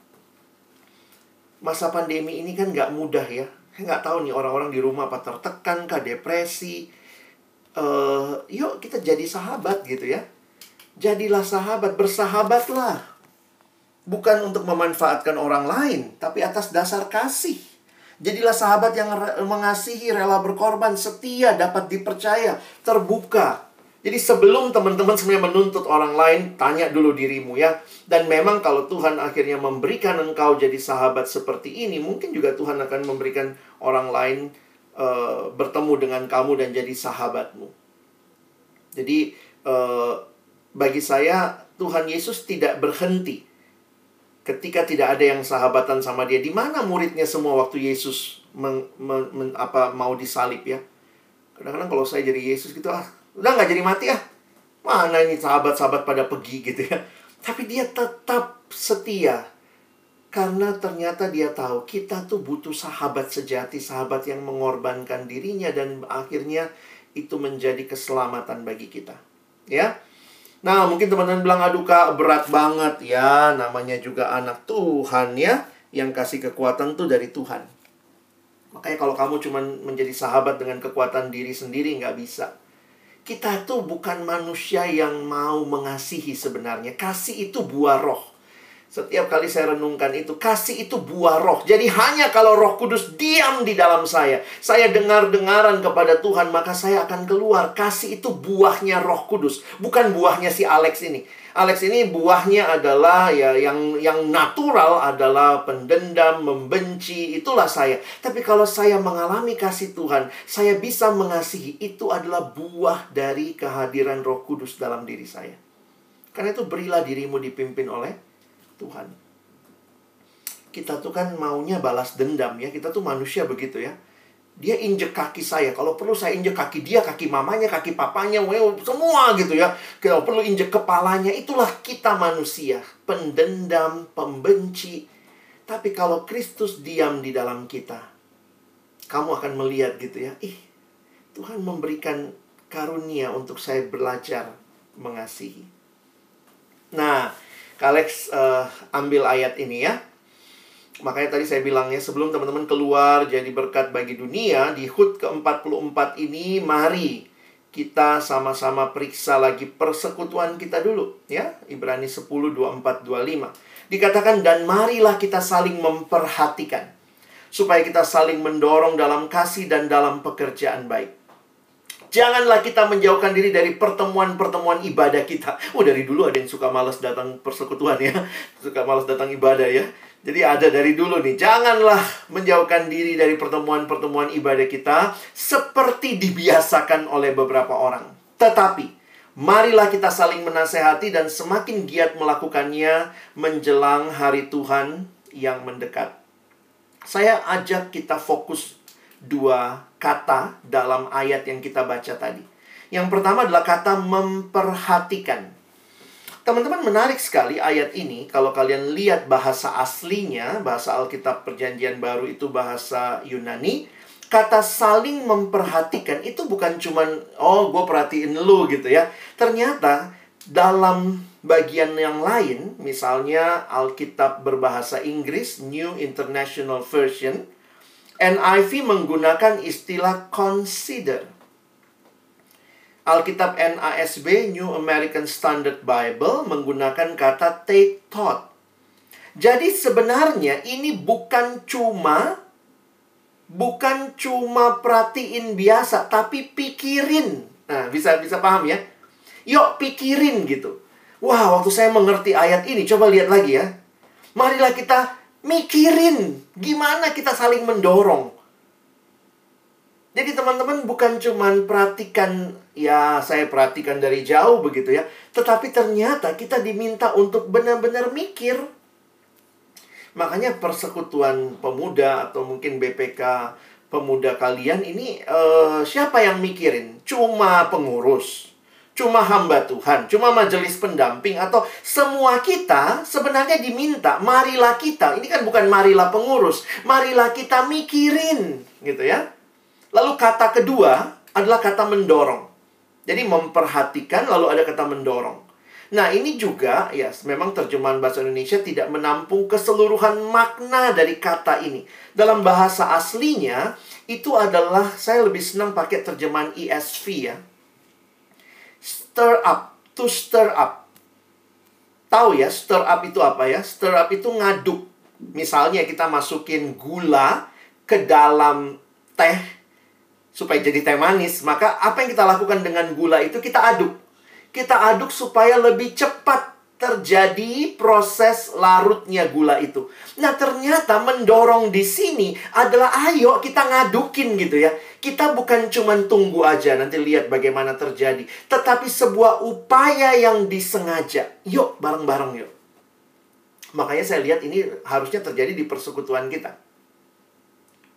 Masa pandemi ini kan nggak mudah ya. Nggak tahu nih orang-orang di rumah apa tertekan kah depresi. Uh, yuk kita jadi sahabat gitu ya. Jadilah sahabat, bersahabatlah bukan untuk memanfaatkan orang lain, tapi atas dasar kasih. Jadilah sahabat yang mengasihi, rela berkorban, setia, dapat dipercaya, terbuka. Jadi sebelum teman-teman sebenarnya menuntut orang lain, tanya dulu dirimu ya. Dan memang kalau Tuhan akhirnya memberikan engkau jadi sahabat seperti ini, mungkin juga Tuhan akan memberikan orang lain uh, bertemu dengan kamu dan jadi sahabatmu. Jadi uh, bagi saya Tuhan Yesus tidak berhenti ketika tidak ada yang sahabatan sama dia. Di mana muridnya semua waktu Yesus meng, men, men, apa mau disalib ya? Kadang-kadang kalau saya jadi Yesus gitu ah udah nggak jadi mati ya mana ini sahabat-sahabat pada pergi gitu ya tapi dia tetap setia karena ternyata dia tahu kita tuh butuh sahabat sejati sahabat yang mengorbankan dirinya dan akhirnya itu menjadi keselamatan bagi kita ya nah mungkin teman-teman bilang aduh kak berat banget ya namanya juga anak Tuhan ya yang kasih kekuatan tuh dari Tuhan makanya kalau kamu cuma menjadi sahabat dengan kekuatan diri sendiri nggak bisa kita tuh bukan manusia yang mau mengasihi sebenarnya. Kasih itu buah roh. Setiap kali saya renungkan itu, kasih itu buah roh. Jadi hanya kalau roh kudus diam di dalam saya. Saya dengar-dengaran kepada Tuhan, maka saya akan keluar. Kasih itu buahnya roh kudus. Bukan buahnya si Alex ini. Alex ini buahnya adalah ya yang yang natural adalah pendendam, membenci, itulah saya. Tapi kalau saya mengalami kasih Tuhan, saya bisa mengasihi. Itu adalah buah dari kehadiran Roh Kudus dalam diri saya. Karena itu berilah dirimu dipimpin oleh Tuhan. Kita tuh kan maunya balas dendam ya. Kita tuh manusia begitu ya dia injek kaki saya. Kalau perlu saya injek kaki dia, kaki mamanya, kaki papanya, semua gitu ya. Kalau perlu injek kepalanya, itulah kita manusia. Pendendam, pembenci. Tapi kalau Kristus diam di dalam kita, kamu akan melihat gitu ya. Ih, Tuhan memberikan karunia untuk saya belajar mengasihi. Nah, Kalex uh, ambil ayat ini ya. Makanya tadi saya bilangnya sebelum teman-teman keluar jadi berkat bagi dunia di HUT ke-44 ini mari kita sama-sama periksa lagi persekutuan kita dulu ya. Ibrani 10 24 25. Dikatakan dan marilah kita saling memperhatikan supaya kita saling mendorong dalam kasih dan dalam pekerjaan baik. Janganlah kita menjauhkan diri dari pertemuan-pertemuan ibadah kita. Oh, dari dulu ada yang suka malas datang persekutuan ya. Suka malas datang ibadah ya. Jadi ada dari dulu nih, janganlah menjauhkan diri dari pertemuan-pertemuan ibadah kita seperti dibiasakan oleh beberapa orang. Tetapi, marilah kita saling menasehati dan semakin giat melakukannya menjelang hari Tuhan yang mendekat. Saya ajak kita fokus dua kata dalam ayat yang kita baca tadi. Yang pertama adalah kata memperhatikan. Teman-teman menarik sekali ayat ini kalau kalian lihat bahasa aslinya, bahasa Alkitab Perjanjian Baru itu bahasa Yunani. Kata saling memperhatikan itu bukan cuman oh gue perhatiin lu gitu ya. Ternyata dalam bagian yang lain, misalnya Alkitab berbahasa Inggris, New International Version, NIV menggunakan istilah consider. Alkitab NASB New American Standard Bible menggunakan kata take thought. Jadi sebenarnya ini bukan cuma bukan cuma perhatiin biasa tapi pikirin. Nah, bisa bisa paham ya? Yuk pikirin gitu. Wah, waktu saya mengerti ayat ini, coba lihat lagi ya. Marilah kita mikirin gimana kita saling mendorong. Jadi teman-teman bukan cuman perhatikan ya saya perhatikan dari jauh begitu ya, tetapi ternyata kita diminta untuk benar-benar mikir. Makanya persekutuan pemuda atau mungkin BPK pemuda kalian ini uh, siapa yang mikirin? Cuma pengurus, cuma hamba Tuhan, cuma majelis pendamping atau semua kita sebenarnya diminta marilah kita. Ini kan bukan marilah pengurus, marilah kita mikirin gitu ya. Lalu kata kedua adalah kata mendorong. Jadi memperhatikan lalu ada kata mendorong. Nah, ini juga ya memang terjemahan bahasa Indonesia tidak menampung keseluruhan makna dari kata ini. Dalam bahasa aslinya itu adalah saya lebih senang pakai terjemahan ESV ya. Stir up, to stir up. Tahu ya, stir up itu apa ya? Stir up itu ngaduk. Misalnya kita masukin gula ke dalam teh supaya jadi teh manis. Maka apa yang kita lakukan dengan gula itu kita aduk. Kita aduk supaya lebih cepat terjadi proses larutnya gula itu. Nah, ternyata mendorong di sini adalah ayo kita ngadukin gitu ya. Kita bukan cuma tunggu aja nanti lihat bagaimana terjadi, tetapi sebuah upaya yang disengaja. Yuk bareng-bareng yuk. Makanya saya lihat ini harusnya terjadi di persekutuan kita.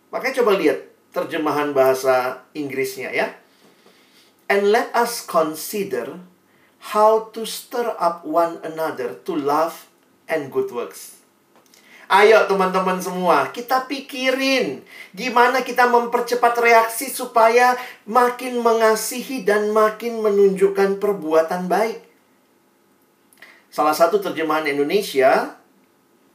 Makanya coba lihat terjemahan bahasa Inggrisnya ya. And let us consider how to stir up one another to love and good works. Ayo teman-teman semua, kita pikirin gimana kita mempercepat reaksi supaya makin mengasihi dan makin menunjukkan perbuatan baik. Salah satu terjemahan Indonesia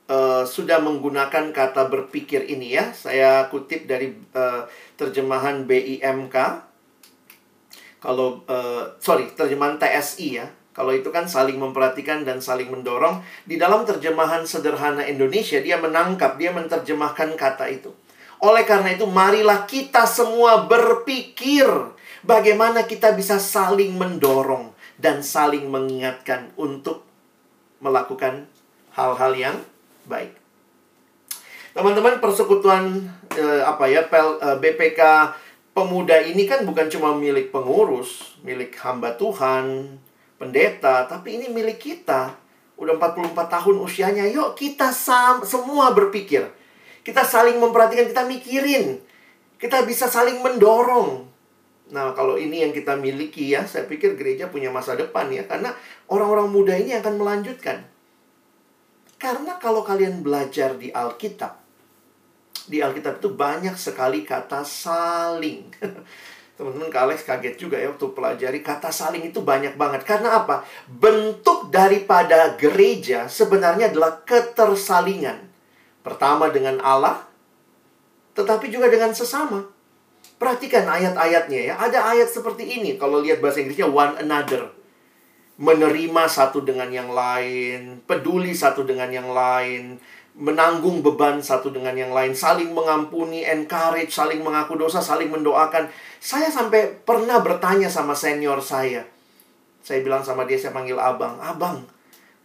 uh, sudah menggunakan kata berpikir ini ya. Saya kutip dari uh, terjemahan BIMK kalau uh, sorry terjemahan TSI ya. Kalau itu kan saling memperhatikan dan saling mendorong. Di dalam terjemahan sederhana Indonesia dia menangkap dia menerjemahkan kata itu. Oleh karena itu marilah kita semua berpikir bagaimana kita bisa saling mendorong dan saling mengingatkan untuk melakukan hal-hal yang baik. Teman-teman persekutuan eh, apa ya pel, eh, BPK pemuda ini kan bukan cuma milik pengurus, milik hamba Tuhan, pendeta, tapi ini milik kita. Udah 44 tahun usianya, yuk kita sam semua berpikir. Kita saling memperhatikan, kita mikirin. Kita bisa saling mendorong. Nah, kalau ini yang kita miliki ya, saya pikir gereja punya masa depan ya. Karena orang-orang muda ini akan melanjutkan. Karena kalau kalian belajar di Alkitab, di Alkitab itu banyak sekali kata saling. Teman-teman Kak kaget juga ya waktu pelajari kata saling itu banyak banget. Karena apa? Bentuk daripada gereja sebenarnya adalah ketersalingan. Pertama dengan Allah, tetapi juga dengan sesama. Perhatikan ayat-ayatnya ya. Ada ayat seperti ini. Kalau lihat bahasa Inggrisnya one another. Menerima satu dengan yang lain, peduli satu dengan yang lain, menanggung beban satu dengan yang lain, saling mengampuni, encourage, saling mengaku dosa, saling mendoakan. Saya sampai pernah bertanya sama senior saya. Saya bilang sama dia, saya panggil abang, abang,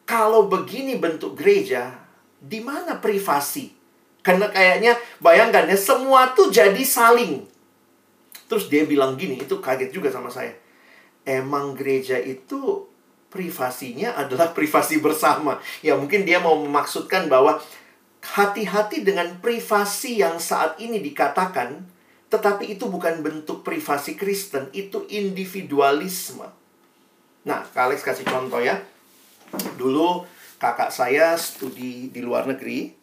kalau begini bentuk gereja, di mana privasi? Karena kayaknya, bayangkan ya, semua tuh jadi saling. Terus dia bilang gini, itu kaget juga sama saya. Emang gereja itu privasinya adalah privasi bersama. Ya mungkin dia mau memaksudkan bahwa hati-hati dengan privasi yang saat ini dikatakan, tetapi itu bukan bentuk privasi Kristen, itu individualisme. Nah, Kak Alex kasih contoh ya. Dulu kakak saya studi di luar negeri,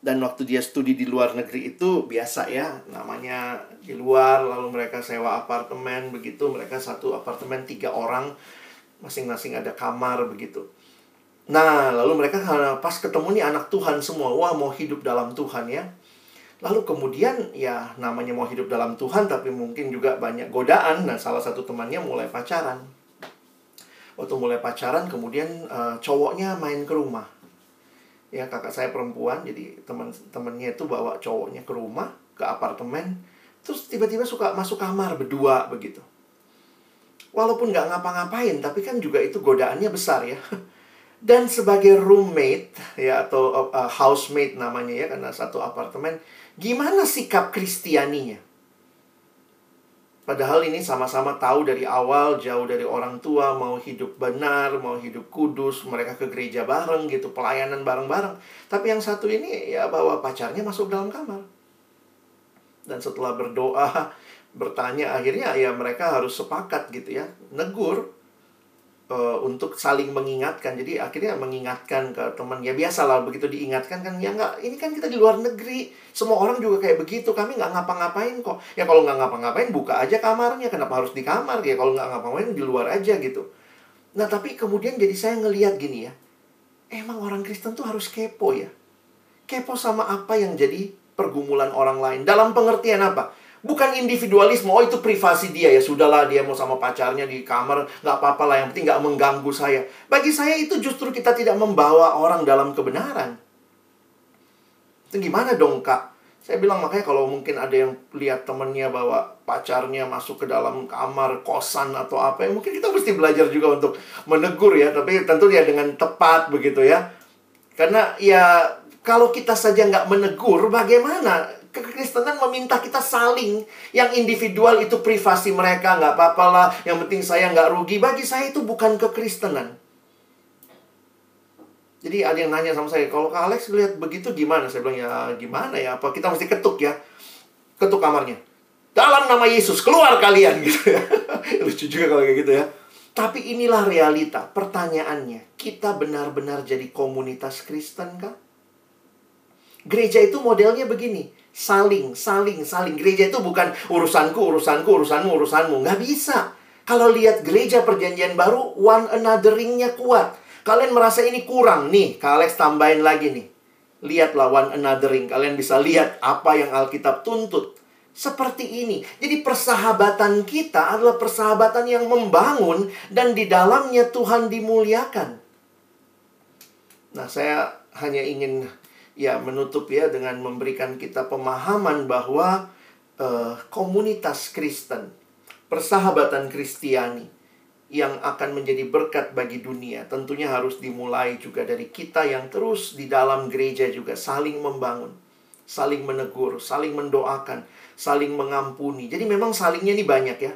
dan waktu dia studi di luar negeri itu biasa ya, namanya di luar, lalu mereka sewa apartemen, begitu, mereka satu apartemen tiga orang, masing-masing ada kamar, begitu. Nah, lalu mereka pas ketemu nih anak Tuhan semua, wah mau hidup dalam Tuhan ya. Lalu kemudian ya namanya mau hidup dalam Tuhan tapi mungkin juga banyak godaan. Nah, salah satu temannya mulai pacaran. Waktu mulai pacaran kemudian uh, cowoknya main ke rumah. Ya, kakak saya perempuan, jadi teman-temannya itu bawa cowoknya ke rumah, ke apartemen. Terus tiba-tiba suka masuk kamar berdua begitu. Walaupun nggak ngapa-ngapain, tapi kan juga itu godaannya besar ya. dan sebagai roommate ya atau uh, housemate namanya ya karena satu apartemen gimana sikap kristianinya? Padahal ini sama-sama tahu dari awal jauh dari orang tua mau hidup benar mau hidup kudus mereka ke gereja bareng gitu pelayanan bareng-bareng. Tapi yang satu ini ya bawa pacarnya masuk dalam kamar. Dan setelah berdoa bertanya akhirnya ya mereka harus sepakat gitu ya. Negur uh, untuk saling mengingatkan. Jadi akhirnya mengingatkan ke teman. Ya biasalah begitu diingatkan kan ya nggak ini kan kita di luar negeri. Semua orang juga kayak begitu kami nggak ngapa-ngapain kok. Ya kalau nggak ngapa-ngapain buka aja kamarnya. Kenapa harus di kamar? Ya kalau nggak ngapa-ngapain di luar aja gitu. Nah tapi kemudian jadi saya ngelihat gini ya emang orang Kristen tuh harus kepo ya. Kepo sama apa yang jadi pergumulan orang lain. Dalam pengertian apa Bukan individualisme, oh itu privasi dia ya sudahlah dia mau sama pacarnya di kamar nggak apa-apa lah yang penting nggak mengganggu saya. Bagi saya itu justru kita tidak membawa orang dalam kebenaran. Itu gimana dong kak? Saya bilang makanya kalau mungkin ada yang lihat temennya bawa pacarnya masuk ke dalam kamar kosan atau apa, ya mungkin kita mesti belajar juga untuk menegur ya, tapi tentu ya dengan tepat begitu ya. Karena ya kalau kita saja nggak menegur, bagaimana? Kekristenan meminta kita saling Yang individual itu privasi mereka Nggak apa-apa lah Yang penting saya nggak rugi Bagi saya itu bukan kekristenan jadi ada yang nanya sama saya, kalau Kak Alex lihat begitu gimana? Saya bilang, ya gimana ya? Apa kita mesti ketuk ya? Ketuk kamarnya. Dalam nama Yesus, keluar kalian gitu ya. Lucu juga kalau kayak gitu ya. Tapi inilah realita. Pertanyaannya, kita benar-benar jadi komunitas Kristen kah? Gereja itu modelnya begini. Saling, saling, saling. Gereja itu bukan urusanku, urusanku, urusanmu, urusanmu. Nggak bisa. Kalau lihat gereja perjanjian baru, one anotheringnya kuat. Kalian merasa ini kurang nih, Kak Alex tambahin lagi nih. Lihatlah one anothering, kalian bisa lihat apa yang Alkitab tuntut. Seperti ini. Jadi persahabatan kita adalah persahabatan yang membangun dan di dalamnya Tuhan dimuliakan. Nah, saya hanya ingin ya menutup ya dengan memberikan kita pemahaman bahwa uh, komunitas Kristen, persahabatan Kristiani yang akan menjadi berkat bagi dunia tentunya harus dimulai juga dari kita yang terus di dalam gereja juga saling membangun, saling menegur, saling mendoakan, saling mengampuni. Jadi memang salingnya ini banyak ya.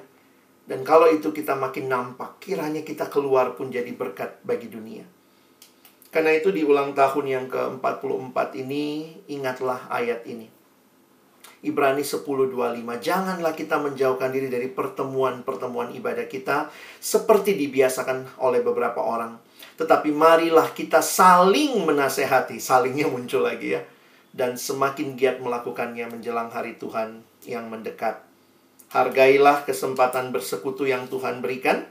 Dan kalau itu kita makin nampak, kiranya kita keluar pun jadi berkat bagi dunia. Karena itu di ulang tahun yang ke-44 ini, ingatlah ayat ini. Ibrani 10:25. Janganlah kita menjauhkan diri dari pertemuan-pertemuan ibadah kita seperti dibiasakan oleh beberapa orang. Tetapi marilah kita saling menasehati, salingnya muncul lagi ya. Dan semakin giat melakukannya menjelang hari Tuhan yang mendekat. Hargailah kesempatan bersekutu yang Tuhan berikan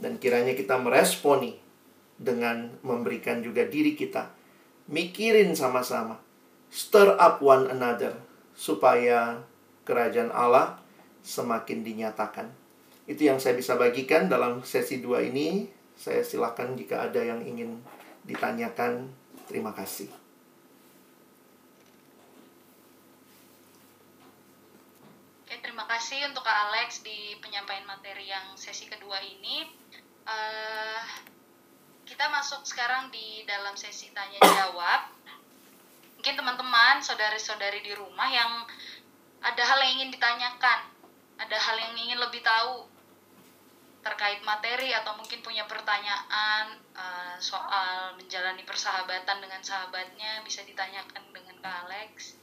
dan kiranya kita meresponi dengan memberikan juga diri kita. Mikirin sama-sama. Stir up one another supaya kerajaan Allah semakin dinyatakan. Itu yang saya bisa bagikan dalam sesi dua ini. Saya silakan jika ada yang ingin ditanyakan. Terima kasih. Oke, terima kasih untuk Kak Alex di penyampaian materi yang sesi kedua ini. Uh, kita masuk sekarang di dalam sesi tanya jawab. Mungkin teman-teman saudari-saudari di rumah yang ada hal yang ingin ditanyakan ada hal yang ingin lebih tahu terkait materi atau mungkin punya pertanyaan uh, soal menjalani persahabatan dengan sahabatnya bisa ditanyakan dengan Kak Alex.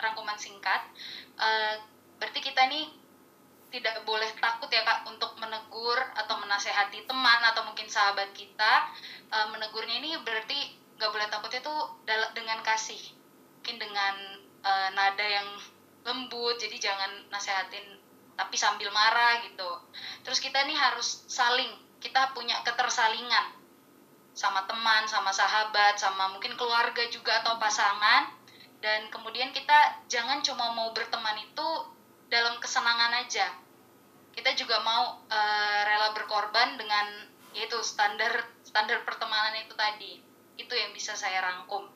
Rangkuman singkat uh, berarti kita nih tidak boleh takut ya kak untuk menegur atau menasehati teman atau mungkin sahabat kita uh, menegurnya ini berarti nggak boleh takutnya tuh dengan kasih. Mungkin dengan uh, nada yang lembut jadi jangan nasehatin tapi sambil marah gitu. Terus kita nih harus saling kita punya ketersalingan sama teman sama sahabat sama mungkin keluarga juga atau pasangan. Dan kemudian kita jangan cuma mau berteman itu dalam kesenangan aja kita juga mau uh, rela berkorban dengan yaitu standar standar pertemanan itu tadi. Itu yang bisa saya rangkum.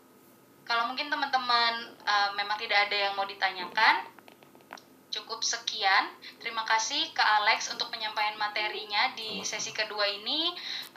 Kalau mungkin teman-teman uh, memang tidak ada yang mau ditanyakan cukup sekian. Terima kasih ke Alex untuk penyampaian materinya di sesi kedua ini